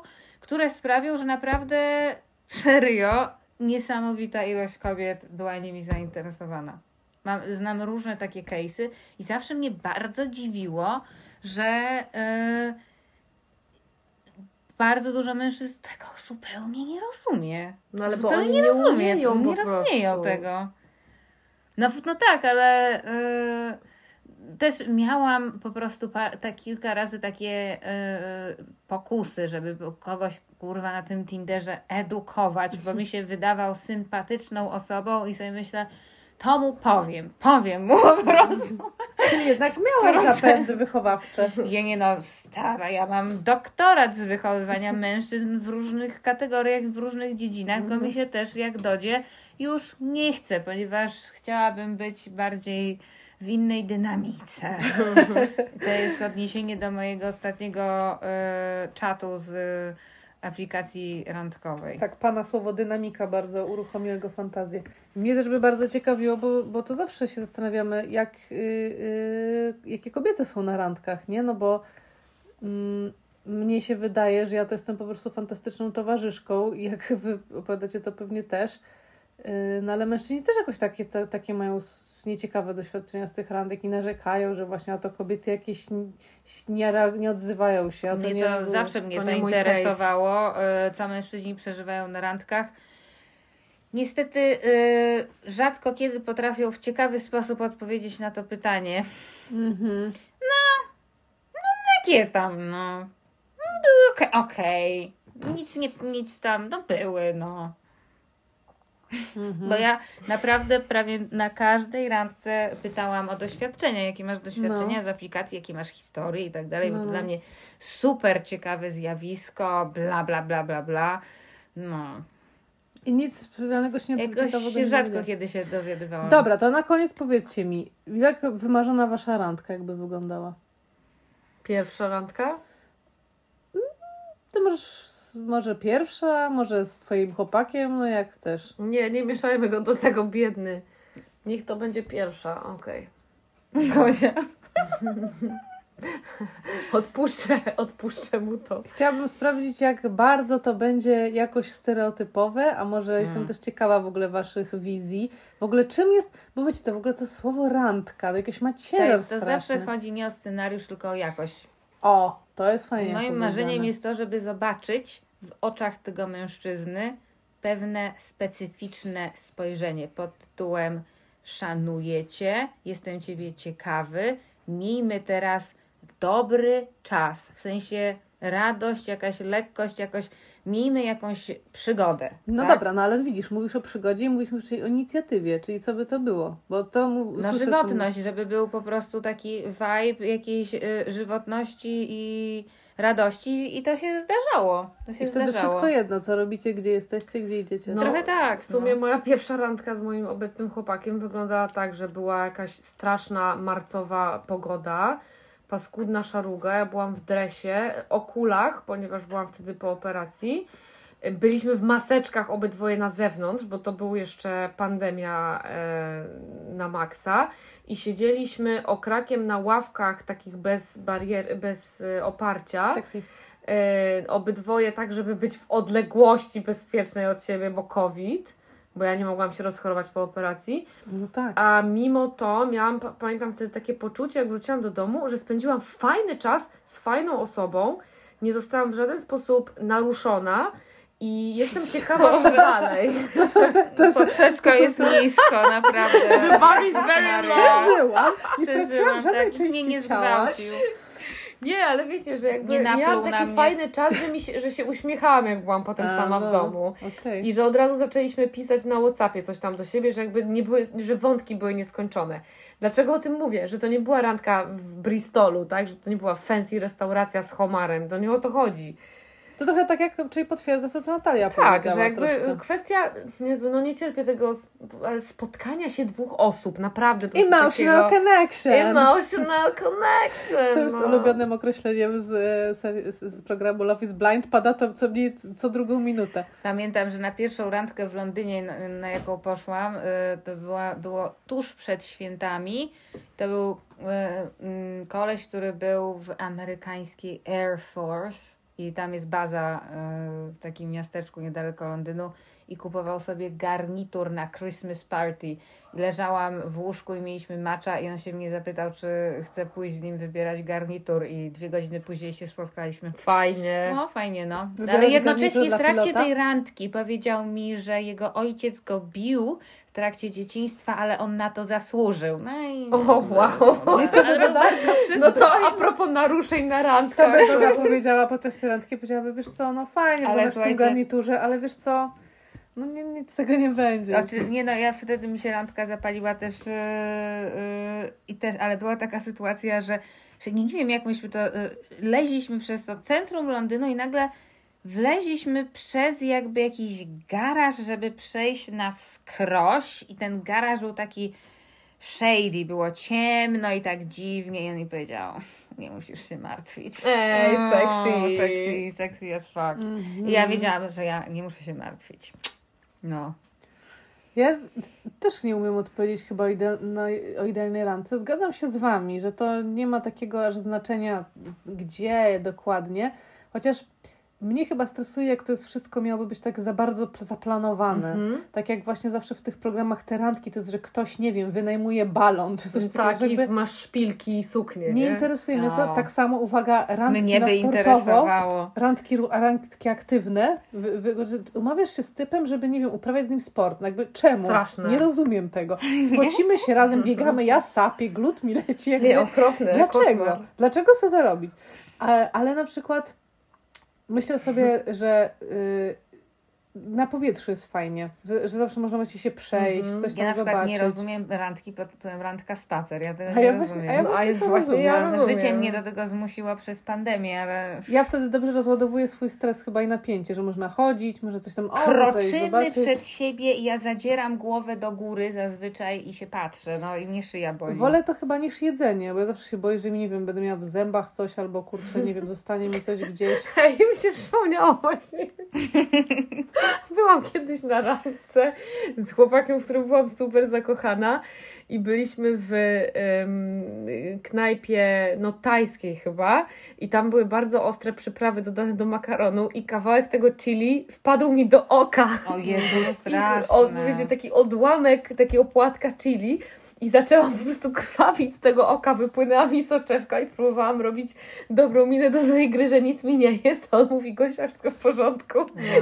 Speaker 1: które sprawią, że naprawdę serio niesamowita ilość kobiet była nimi zainteresowana. Mam, znam różne takie case'y i zawsze mnie bardzo dziwiło, że y, bardzo dużo mężczyzn tego zupełnie nie rozumie.
Speaker 3: No ale bo
Speaker 1: zupełnie
Speaker 3: oni
Speaker 1: nie
Speaker 3: nie
Speaker 1: rozumie,
Speaker 3: umieją
Speaker 1: nie rozumieją tego. No, no tak, ale y, też miałam po prostu pa, tak kilka razy takie y, pokusy, żeby kogoś kurwa na tym Tinderze edukować, bo mi się wydawał sympatyczną osobą i sobie myślę, to mu powiem, powiem mu po prostu.
Speaker 2: Czyli jednak miałaś zapędy wychowawcze.
Speaker 1: Ja nie no, stara, ja mam doktorat z wychowywania mężczyzn w różnych kategoriach, w różnych dziedzinach, tylko mi się też jak dodzie już nie chce, ponieważ chciałabym być bardziej w innej dynamice. To jest odniesienie do mojego ostatniego e, czatu z aplikacji randkowej.
Speaker 2: Tak, pana słowo dynamika bardzo uruchomiło jego fantazję. Mnie też by bardzo ciekawiło, bo, bo to zawsze się zastanawiamy, jak, yy, yy, jakie kobiety są na randkach, nie? No bo mm, mnie się wydaje, że ja to jestem po prostu fantastyczną towarzyszką i jak wy opowiadacie, to pewnie też. Yy, no ale mężczyźni też jakoś takie, ta, takie mają nieciekawe doświadczenia z tych randek i narzekają, że właśnie a to kobiety jakieś nie, nie, odzywają się. A to
Speaker 1: Mnie
Speaker 2: nie
Speaker 1: to zawsze mnie
Speaker 3: to
Speaker 1: to, interesowało, e, co mężczyźni przeżywają na randkach. Niestety e, rzadko kiedy potrafią w ciekawy sposób odpowiedzieć na to pytanie.
Speaker 2: Mhm.
Speaker 1: Jakie tam, no. no okej, okej. Nic, nie, nic tam, no były, no.
Speaker 2: Mhm.
Speaker 1: Bo ja naprawdę prawie na każdej randce pytałam o doświadczenia, jakie masz doświadczenia z aplikacji, jakie masz historii i tak dalej, bo to
Speaker 2: No.
Speaker 1: dla mnie super ciekawe zjawisko, bla, bla, bla, bla, bla. No,
Speaker 2: I nic specjalnego się nie
Speaker 1: jakoś
Speaker 2: nie
Speaker 1: rzadko
Speaker 2: dowiedziałam.
Speaker 1: kiedy się dowiadywałam.
Speaker 2: Dobra, to na koniec powiedzcie mi, jak wymarzona wasza randka jakby wyglądała?
Speaker 3: Pierwsza randka?
Speaker 2: Ty możesz, może pierwsza, może z twoim chłopakiem, no jak chcesz.
Speaker 3: Nie, nie mieszajmy go do tego, biedny. Niech to będzie pierwsza, okej.
Speaker 1: Gosia. *laughs*
Speaker 3: Odpuszczę, odpuszczę mu to.
Speaker 2: Chciałabym sprawdzić, jak bardzo to będzie jakoś stereotypowe, a może jestem
Speaker 1: Mm.
Speaker 2: też ciekawa w ogóle waszych wizji. W ogóle czym jest, bo wiecie, to w ogóle to słowo randka, to jakieś ma
Speaker 1: To,
Speaker 2: ciężar
Speaker 1: jest, to
Speaker 2: straszny.
Speaker 1: zawsze chodzi nie o scenariusz, tylko o jakość.
Speaker 2: O, to jest fajnie
Speaker 1: Moim marzeniem jest to, żeby zobaczyć w oczach tego mężczyzny pewne specyficzne spojrzenie pod tytułem szanuję cię, jestem ciebie ciekawy, miejmy teraz dobry czas, w sensie radość, jakaś lekkość, jakoś miejmy jakąś przygodę.
Speaker 2: No
Speaker 1: tak?
Speaker 2: dobra, no ale widzisz, mówisz o przygodzie i mówiliśmy czyli o inicjatywie, czyli co by to było? Bo to mu,
Speaker 1: No
Speaker 2: słyszę, co
Speaker 1: żywotność, żeby był po prostu taki vibe jakiejś y, żywotności i radości i to się zdarzało. To się
Speaker 2: I wtedy
Speaker 1: zdarzało.
Speaker 2: wszystko jedno, co robicie, gdzie jesteście, gdzie idziecie.
Speaker 3: No,
Speaker 1: Trochę tak.
Speaker 3: W sumie
Speaker 1: no.
Speaker 3: moja pierwsza randka z moim obecnym chłopakiem wyglądała tak, że była jakaś straszna marcowa pogoda, paskudna szaruga, ja byłam w dresie, okulach, ponieważ byłam wtedy po operacji. Byliśmy w maseczkach obydwoje na zewnątrz, bo to był jeszcze pandemia e, na maksa i siedzieliśmy okrakiem na ławkach takich bez barier, bez e, oparcia
Speaker 2: Sexy.
Speaker 3: e, obydwoje tak, żeby być w odległości bezpiecznej od siebie, bo COVID, bo ja nie mogłam się rozchorować po operacji,
Speaker 2: No tak.
Speaker 3: a mimo to miałam, pa- pamiętam wtedy takie poczucie, jak wróciłam do domu, że spędziłam fajny czas z fajną osobą, nie zostałam w żaden sposób naruszona i jestem ciekawa, co dalej. *laughs*
Speaker 1: Poprzeczka jest nisko, naprawdę.
Speaker 3: The bar is very
Speaker 1: Maria.
Speaker 2: Przeżyłam, nie
Speaker 1: Przeżyłam,
Speaker 2: straciłam żadnej
Speaker 1: tak,
Speaker 2: części
Speaker 1: mnie nie
Speaker 2: ciała.
Speaker 1: zgwałcił.
Speaker 3: Nie, ale wiecie, że jakby
Speaker 1: Nie
Speaker 3: miałam taki fajny czas, że, mi się, że się uśmiechałam, jak byłam potem
Speaker 2: A,
Speaker 3: sama
Speaker 2: no,
Speaker 3: w domu.
Speaker 2: Okej.
Speaker 3: I że od razu zaczęliśmy pisać na Whatsappie coś tam do siebie, że jakby nie były, że wątki były nieskończone. Dlaczego o tym mówię? Że to nie była randka w Bristolu, tak? Że to nie była fancy restauracja z homarem. To nie o to chodzi.
Speaker 2: To trochę tak jak, czyli potwierdza to, co Natalia
Speaker 3: Tak,
Speaker 2: powiedziała
Speaker 3: że jakby
Speaker 2: troszkę.
Speaker 3: kwestia, Jezu, no nie cierpię tego, ale spotkania się dwóch osób, naprawdę.
Speaker 2: Emotional
Speaker 3: takiego-
Speaker 2: connection.
Speaker 3: Emotional connection.
Speaker 2: Co jest
Speaker 3: no.
Speaker 2: ulubionym określeniem z, e, seri- z programu Love is Blind. Pada to co, mniej, co drugą minutę.
Speaker 1: Pamiętam, że na pierwszą randkę w Londynie, na, na jaką poszłam, y, to była, było tuż przed świętami. To był y, mm, koleś, który był w amerykańskiej Air Force i tam jest baza y, w takim miasteczku niedaleko Londynu i kupował sobie garnitur na Christmas party. I leżałam w łóżku i mieliśmy macza i on się mnie zapytał, czy chcę pójść z nim wybierać garnitur i dwie godziny później się spotkaliśmy.
Speaker 3: Fajnie.
Speaker 1: No, fajnie, no.
Speaker 2: Wybierać
Speaker 1: Ale jednocześnie w trakcie tej randki powiedział mi, że jego ojciec go bił w trakcie dzieciństwa, ale on na to zasłużył. No i...
Speaker 3: O, wow.
Speaker 1: I co bardzo
Speaker 3: No to a propos naruszeń na
Speaker 2: Co
Speaker 3: randkach.
Speaker 2: by Doda powiedziała podczas tej randki? Powiedziałaby, wiesz co, no fajnie,
Speaker 1: Ale
Speaker 2: w tym garniturze, ale wiesz co, no nie, nic z tego nie będzie.
Speaker 1: Znaczy, nie no, ja wtedy mi się lampka zapaliła też yy, yy, i też, ale była taka sytuacja, że, że nie, nie wiem jak myśmy to, yy, leźliśmy przez to centrum Londynu i nagle wleźliśmy przez jakby jakiś garaż, żeby przejść na wskroś i ten garaż był taki shady, było ciemno i tak dziwnie i on mi powiedział, nie musisz się martwić.
Speaker 3: Ej,
Speaker 1: O,
Speaker 3: sexy.
Speaker 1: Sexy, sexy as fuck.
Speaker 2: Mhm.
Speaker 1: I ja wiedziałam, że ja nie muszę się martwić. No.
Speaker 2: Ja też nie umiem odpowiedzieć chyba o, idealnej randce. Zgadzam się z Wami, że to nie ma takiego aż znaczenia, gdzie dokładnie, chociaż mnie chyba stresuje, jak to jest wszystko miałoby być tak za bardzo pl- zaplanowane.
Speaker 3: Mhm.
Speaker 2: Tak jak właśnie zawsze w tych programach te randki, to jest, że ktoś, nie wiem, wynajmuje balon czy coś takiego.
Speaker 3: Tak,
Speaker 2: że
Speaker 3: i masz szpilki i suknie,
Speaker 2: nie
Speaker 3: nie?
Speaker 2: interesuje mnie to.
Speaker 1: No.
Speaker 2: Tak samo, uwaga, randki
Speaker 1: Mnie
Speaker 2: na
Speaker 1: by interesowało.
Speaker 2: Randki, randki aktywne, wy, wy, umawiasz się z typem, żeby, nie wiem, uprawiać z nim sport. No jakby czemu?
Speaker 3: Straszne.
Speaker 2: Nie rozumiem tego. *laughs* Spocimy się razem, biegamy, ja sapię, glut mi leci. Jakby,
Speaker 3: Nie, okropne.
Speaker 2: Dlaczego?
Speaker 3: koszmar.
Speaker 2: Dlaczego sobie to robić? Ale, ale na przykład myślę sobie, że y, na powietrzu jest fajnie, że, że zawsze można się przejść,
Speaker 3: Mhm.
Speaker 2: coś tam
Speaker 1: Ja na przykład
Speaker 2: zobaczyć.
Speaker 1: nie rozumiem randki pod tytułem randka spacer. Ja tego
Speaker 2: A
Speaker 1: nie
Speaker 2: ja właśnie-
Speaker 1: rozumiem.
Speaker 2: a ja
Speaker 3: No, a
Speaker 2: właśnie
Speaker 3: właśnie ja
Speaker 2: rozumiem.
Speaker 3: rozumiem.
Speaker 1: Życie mnie do tego zmusiło przez pandemię, ale
Speaker 2: Ja wtedy dobrze rozładowuję swój stres chyba i napięcie, że można chodzić, może coś tam o,
Speaker 1: kroczymy przed siebie i ja zadzieram głowę do góry zazwyczaj i się patrzę. No i mnie szyja boli.
Speaker 2: Wolę to chyba niż jedzenie, bo ja zawsze się boję, że mi, nie wiem, będę miała w zębach coś albo kurczę, nie wiem, *laughs* zostanie mi coś gdzieś.
Speaker 3: Ej, mi się przypomniało właśnie. *laughs* *laughs* Byłam kiedyś na randce z chłopakiem, w którym byłam super zakochana i byliśmy w knajpie no tajskiej chyba i tam były bardzo ostre przyprawy dodane do makaronu i kawałek tego chili wpadł mi do oka.
Speaker 1: O Jezu, *laughs*
Speaker 3: I
Speaker 1: straszne.
Speaker 3: od, wiecie, taki odłamek takiego płatka chili i zaczęłam po prostu krwawić z tego oka, wypłynęła mi soczewka i próbowałam robić dobrą minę do złej gry, że nic mi nie jest. A on mówi, Gosia, wszystko w porządku.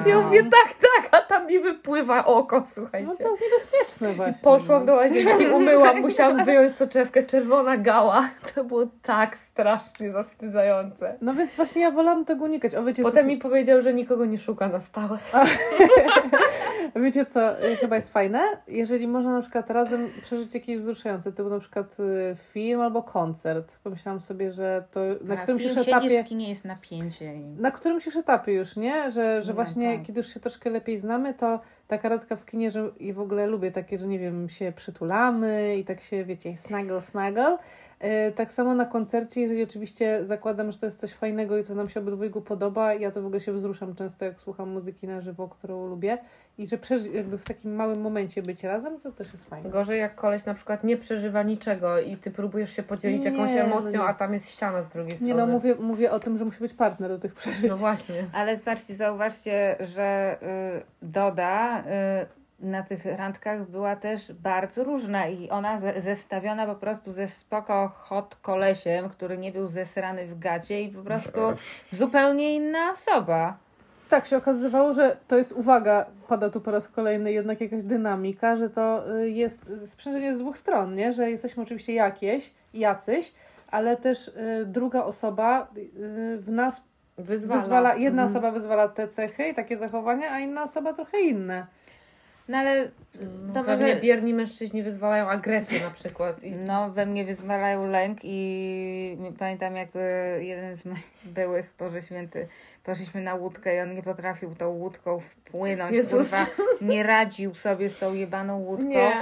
Speaker 3: Ja mówię, tak, tak, a tam mi wypływa oko, słuchajcie.
Speaker 2: No to jest niebezpieczne właśnie.
Speaker 3: Poszłam do łazienki, *laughs* umyłam, musiałam wyjąć soczewkę, czerwona gała. *laughs* To było tak strasznie zawstydzające.
Speaker 2: No więc właśnie ja wolałam tego unikać. O, wiecie,
Speaker 3: Potem mi powiedział, że nikogo nie szuka na stałe. *laughs*
Speaker 2: wiecie co y, chyba jest fajne? Jeżeli można na przykład razem przeżyć jakieś wzruszające, typu na przykład y, film albo koncert. Pomyślałam sobie, że to na
Speaker 1: Na
Speaker 2: którymś
Speaker 1: film
Speaker 2: już etapie...
Speaker 1: w kinie jest napięcie.
Speaker 2: Na którymś już etapie już, nie? Że, że
Speaker 1: No,
Speaker 2: właśnie
Speaker 1: tak.
Speaker 2: kiedy już się troszkę lepiej znamy, to taka radka w kinie, że i w ogóle lubię takie, że nie wiem, się przytulamy i tak się, wiecie, snuggle, snuggle. Yy, Tak samo na koncercie, jeżeli oczywiście zakładam, że to jest coś fajnego i co nam się obydwojgu podoba, ja to w ogóle się wzruszam często, jak słucham muzyki na żywo, którą lubię i że przeży- jakby w takim małym momencie być razem, to też jest fajne.
Speaker 3: Gorzej jak koleś na przykład nie przeżywa niczego i ty próbujesz się podzielić
Speaker 2: Nie,
Speaker 3: jakąś
Speaker 2: no
Speaker 3: emocją,
Speaker 2: nie.
Speaker 3: a tam jest ściana z drugiej
Speaker 2: Nie
Speaker 3: strony.
Speaker 2: no, mówię, mówię o tym, że musi być partner do tych przeżyć.
Speaker 3: No właśnie.
Speaker 1: Ale zobaczcie, zauważcie, że y, Doda y, na tych randkach była też bardzo różna i ona ze, zestawiona po prostu ze spoko hot kolesiem, który nie był zesrany w gacie i po prostu zupełnie inna osoba.
Speaker 2: Tak, się okazywało, że to jest, uwaga, pada tu po raz kolejny jednak jakaś dynamika, że to y, jest sprzężenie z dwóch stron, nie? Że jesteśmy oczywiście jakieś, jacyś, ale też y, druga osoba y, w nas
Speaker 3: Wyzwala.
Speaker 2: wyzwala, jedna
Speaker 3: Mhm.
Speaker 2: osoba wyzwala te cechy i takie zachowania, a inna osoba trochę inne.
Speaker 1: No ale
Speaker 3: No,
Speaker 1: to
Speaker 3: pewnie
Speaker 1: może...
Speaker 3: bierni mężczyźni wyzwalają agresję na przykład. I...
Speaker 1: No, we mnie wyzwalają lęk i pamiętam jak y, jeden z moich *laughs* byłych, Boże Święty, poszliśmy na łódkę i on nie potrafił tą łódką wpłynąć,
Speaker 3: Jezus.
Speaker 1: kurwa, nie radził sobie z tą jebaną łódką.
Speaker 3: Nie.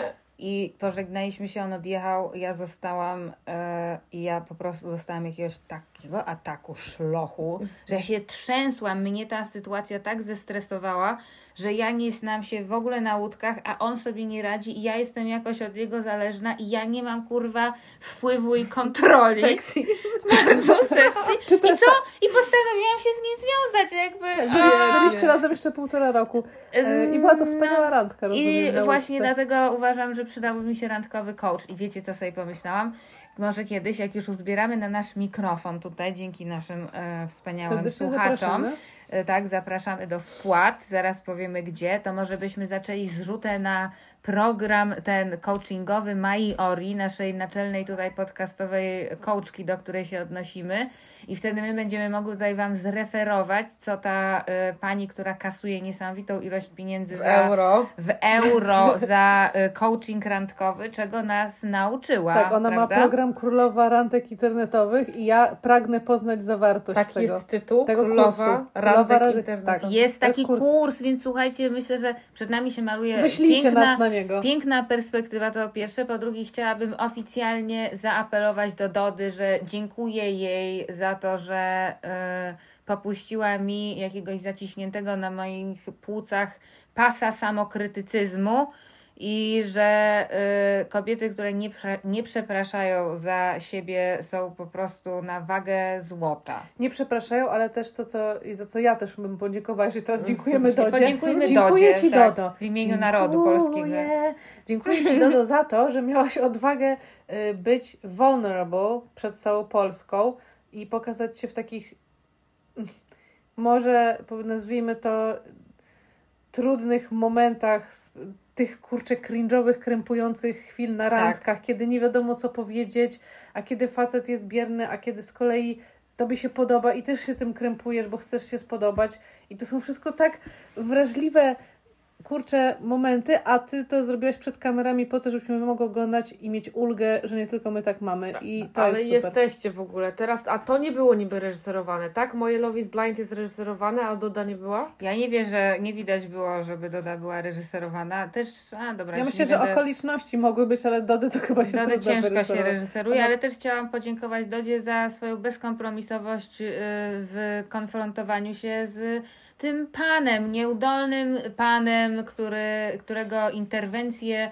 Speaker 1: I pożegnaliśmy się, on odjechał, ja zostałam e, i ja po prostu dostałam jakiegoś takiego ataku szlochu, że ja się trzęsłam. Mnie ta sytuacja tak zestresowała, że ja nie znam się w ogóle na łódkach, a on sobie nie radzi i ja jestem jakoś od niego zależna i ja nie mam kurwa wpływu i kontroli.
Speaker 3: Sexy.
Speaker 1: Bardzo *laughs* sexy.
Speaker 2: Czy to
Speaker 1: I co? I postanowiłam się z nim związać, jakby.
Speaker 2: Byliście,
Speaker 1: a-
Speaker 2: byliście razem jeszcze półtora roku. E, I była to wspaniała randka, rozumiem.
Speaker 1: I właśnie dlatego uważam, że przydałby mi się randkowy coach. I wiecie, co sobie pomyślałam? Może kiedyś, jak już uzbieramy na nasz mikrofon tutaj, dzięki naszym e, wspaniałym
Speaker 2: Serdecznie
Speaker 1: słuchaczom,
Speaker 2: zapraszamy.
Speaker 1: e, tak, zapraszamy do wpłat, zaraz powiemy gdzie, to może byśmy zaczęli zrzutę na program ten coachingowy Mai Ori, naszej naczelnej tutaj podcastowej coachki, do której się odnosimy i wtedy my będziemy mogli tutaj Wam zreferować, co ta e, pani, która kasuje niesamowitą ilość pieniędzy
Speaker 3: W
Speaker 1: za
Speaker 3: euro.
Speaker 1: w euro za y, coaching randkowy, czego nas nauczyła.
Speaker 2: Tak, ona
Speaker 1: prawda?
Speaker 2: ma program Królowa Randek Internetowych i ja pragnę poznać zawartość
Speaker 3: Taki
Speaker 2: tego.
Speaker 3: jest tytuł.
Speaker 2: tego
Speaker 3: Królowa
Speaker 2: kursu. Królowa
Speaker 3: Randek
Speaker 2: Randek-
Speaker 3: internetowych.
Speaker 2: tak.
Speaker 1: Jest
Speaker 2: To jest
Speaker 1: taki
Speaker 2: kurs.
Speaker 1: kurs. więc słuchajcie, myślę, że przed nami się maluje
Speaker 2: Wyślijcie
Speaker 1: piękna,
Speaker 2: nas na niego.
Speaker 1: piękna perspektywa, to pierwsze. Po drugie, chciałabym oficjalnie zaapelować do Dody, że dziękuję jej za to, że y, popuściła mi jakiegoś zaciśniętego na moich płucach pasa samokrytycyzmu i że y, kobiety, które nie, nie przepraszają za siebie, są po prostu na wagę złota.
Speaker 2: Nie przepraszają, ale też to, co, i za co ja też bym podziękowała, jeżeli teraz dziękujemy *laughs* Dodzie.
Speaker 1: Podziękujmy
Speaker 2: Dziękuję
Speaker 1: Dodzie,
Speaker 2: Ci,
Speaker 1: tak,
Speaker 2: Dodo.
Speaker 1: w imieniu narodu polskiego.
Speaker 2: Dziękuję Ci, Dodo, za to, że miałaś odwagę y, być vulnerable przed całą Polską i pokazać się w takich, *laughs* może nazwijmy to, trudnych momentach, tych kurczę cringe'owych, krępujących chwil na
Speaker 1: Tak.
Speaker 2: randkach, kiedy nie wiadomo co powiedzieć, a kiedy facet jest bierny, a kiedy z kolei tobie się podoba i też się tym krępujesz, bo chcesz się spodobać. I to są wszystko tak wrażliwe, kurcze momenty, a ty to zrobiłaś przed kamerami po to, żebyśmy mogli oglądać i mieć ulgę, że nie tylko my tak mamy. I to
Speaker 3: Ale
Speaker 2: jest super.
Speaker 3: jesteście w ogóle teraz, a to nie było niby reżyserowane, tak? Moje Love is Blind jest reżyserowane, a Doda nie była?
Speaker 1: Ja nie wierzę, nie widać było, żeby Doda była reżyserowana. Też, a dobra.
Speaker 2: Ja myślę, że
Speaker 1: będę-
Speaker 2: okoliczności mogły być, ale Dody to chyba się
Speaker 1: Dody
Speaker 2: trudno
Speaker 1: ciężko się reżyseruje, ale też chciałam podziękować Dodzie za swoją bezkompromisowość y, w konfrontowaniu się z tym panem, nieudolnym panem, który, którego interwencje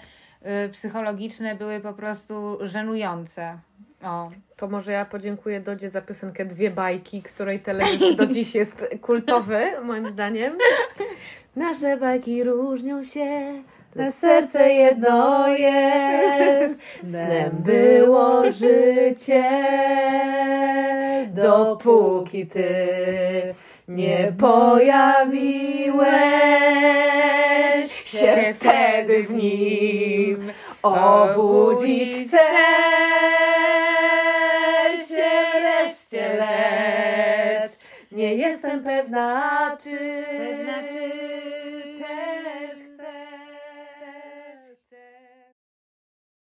Speaker 1: y, psychologiczne były po prostu żenujące. O.
Speaker 3: To może ja podziękuję Dodzie za piosenkę Dwie bajki, której teledysk do dziś jest kultowy, moim zdaniem. *laughs* Nasze bajki różnią się, lecz serce jedno jest. Snem było życie, dopóki ty nie pojawiłeś się wtedy w nim. Obudzić chcę się wreszcie, lecz nie jestem pewna, czy,
Speaker 1: Pewna, czy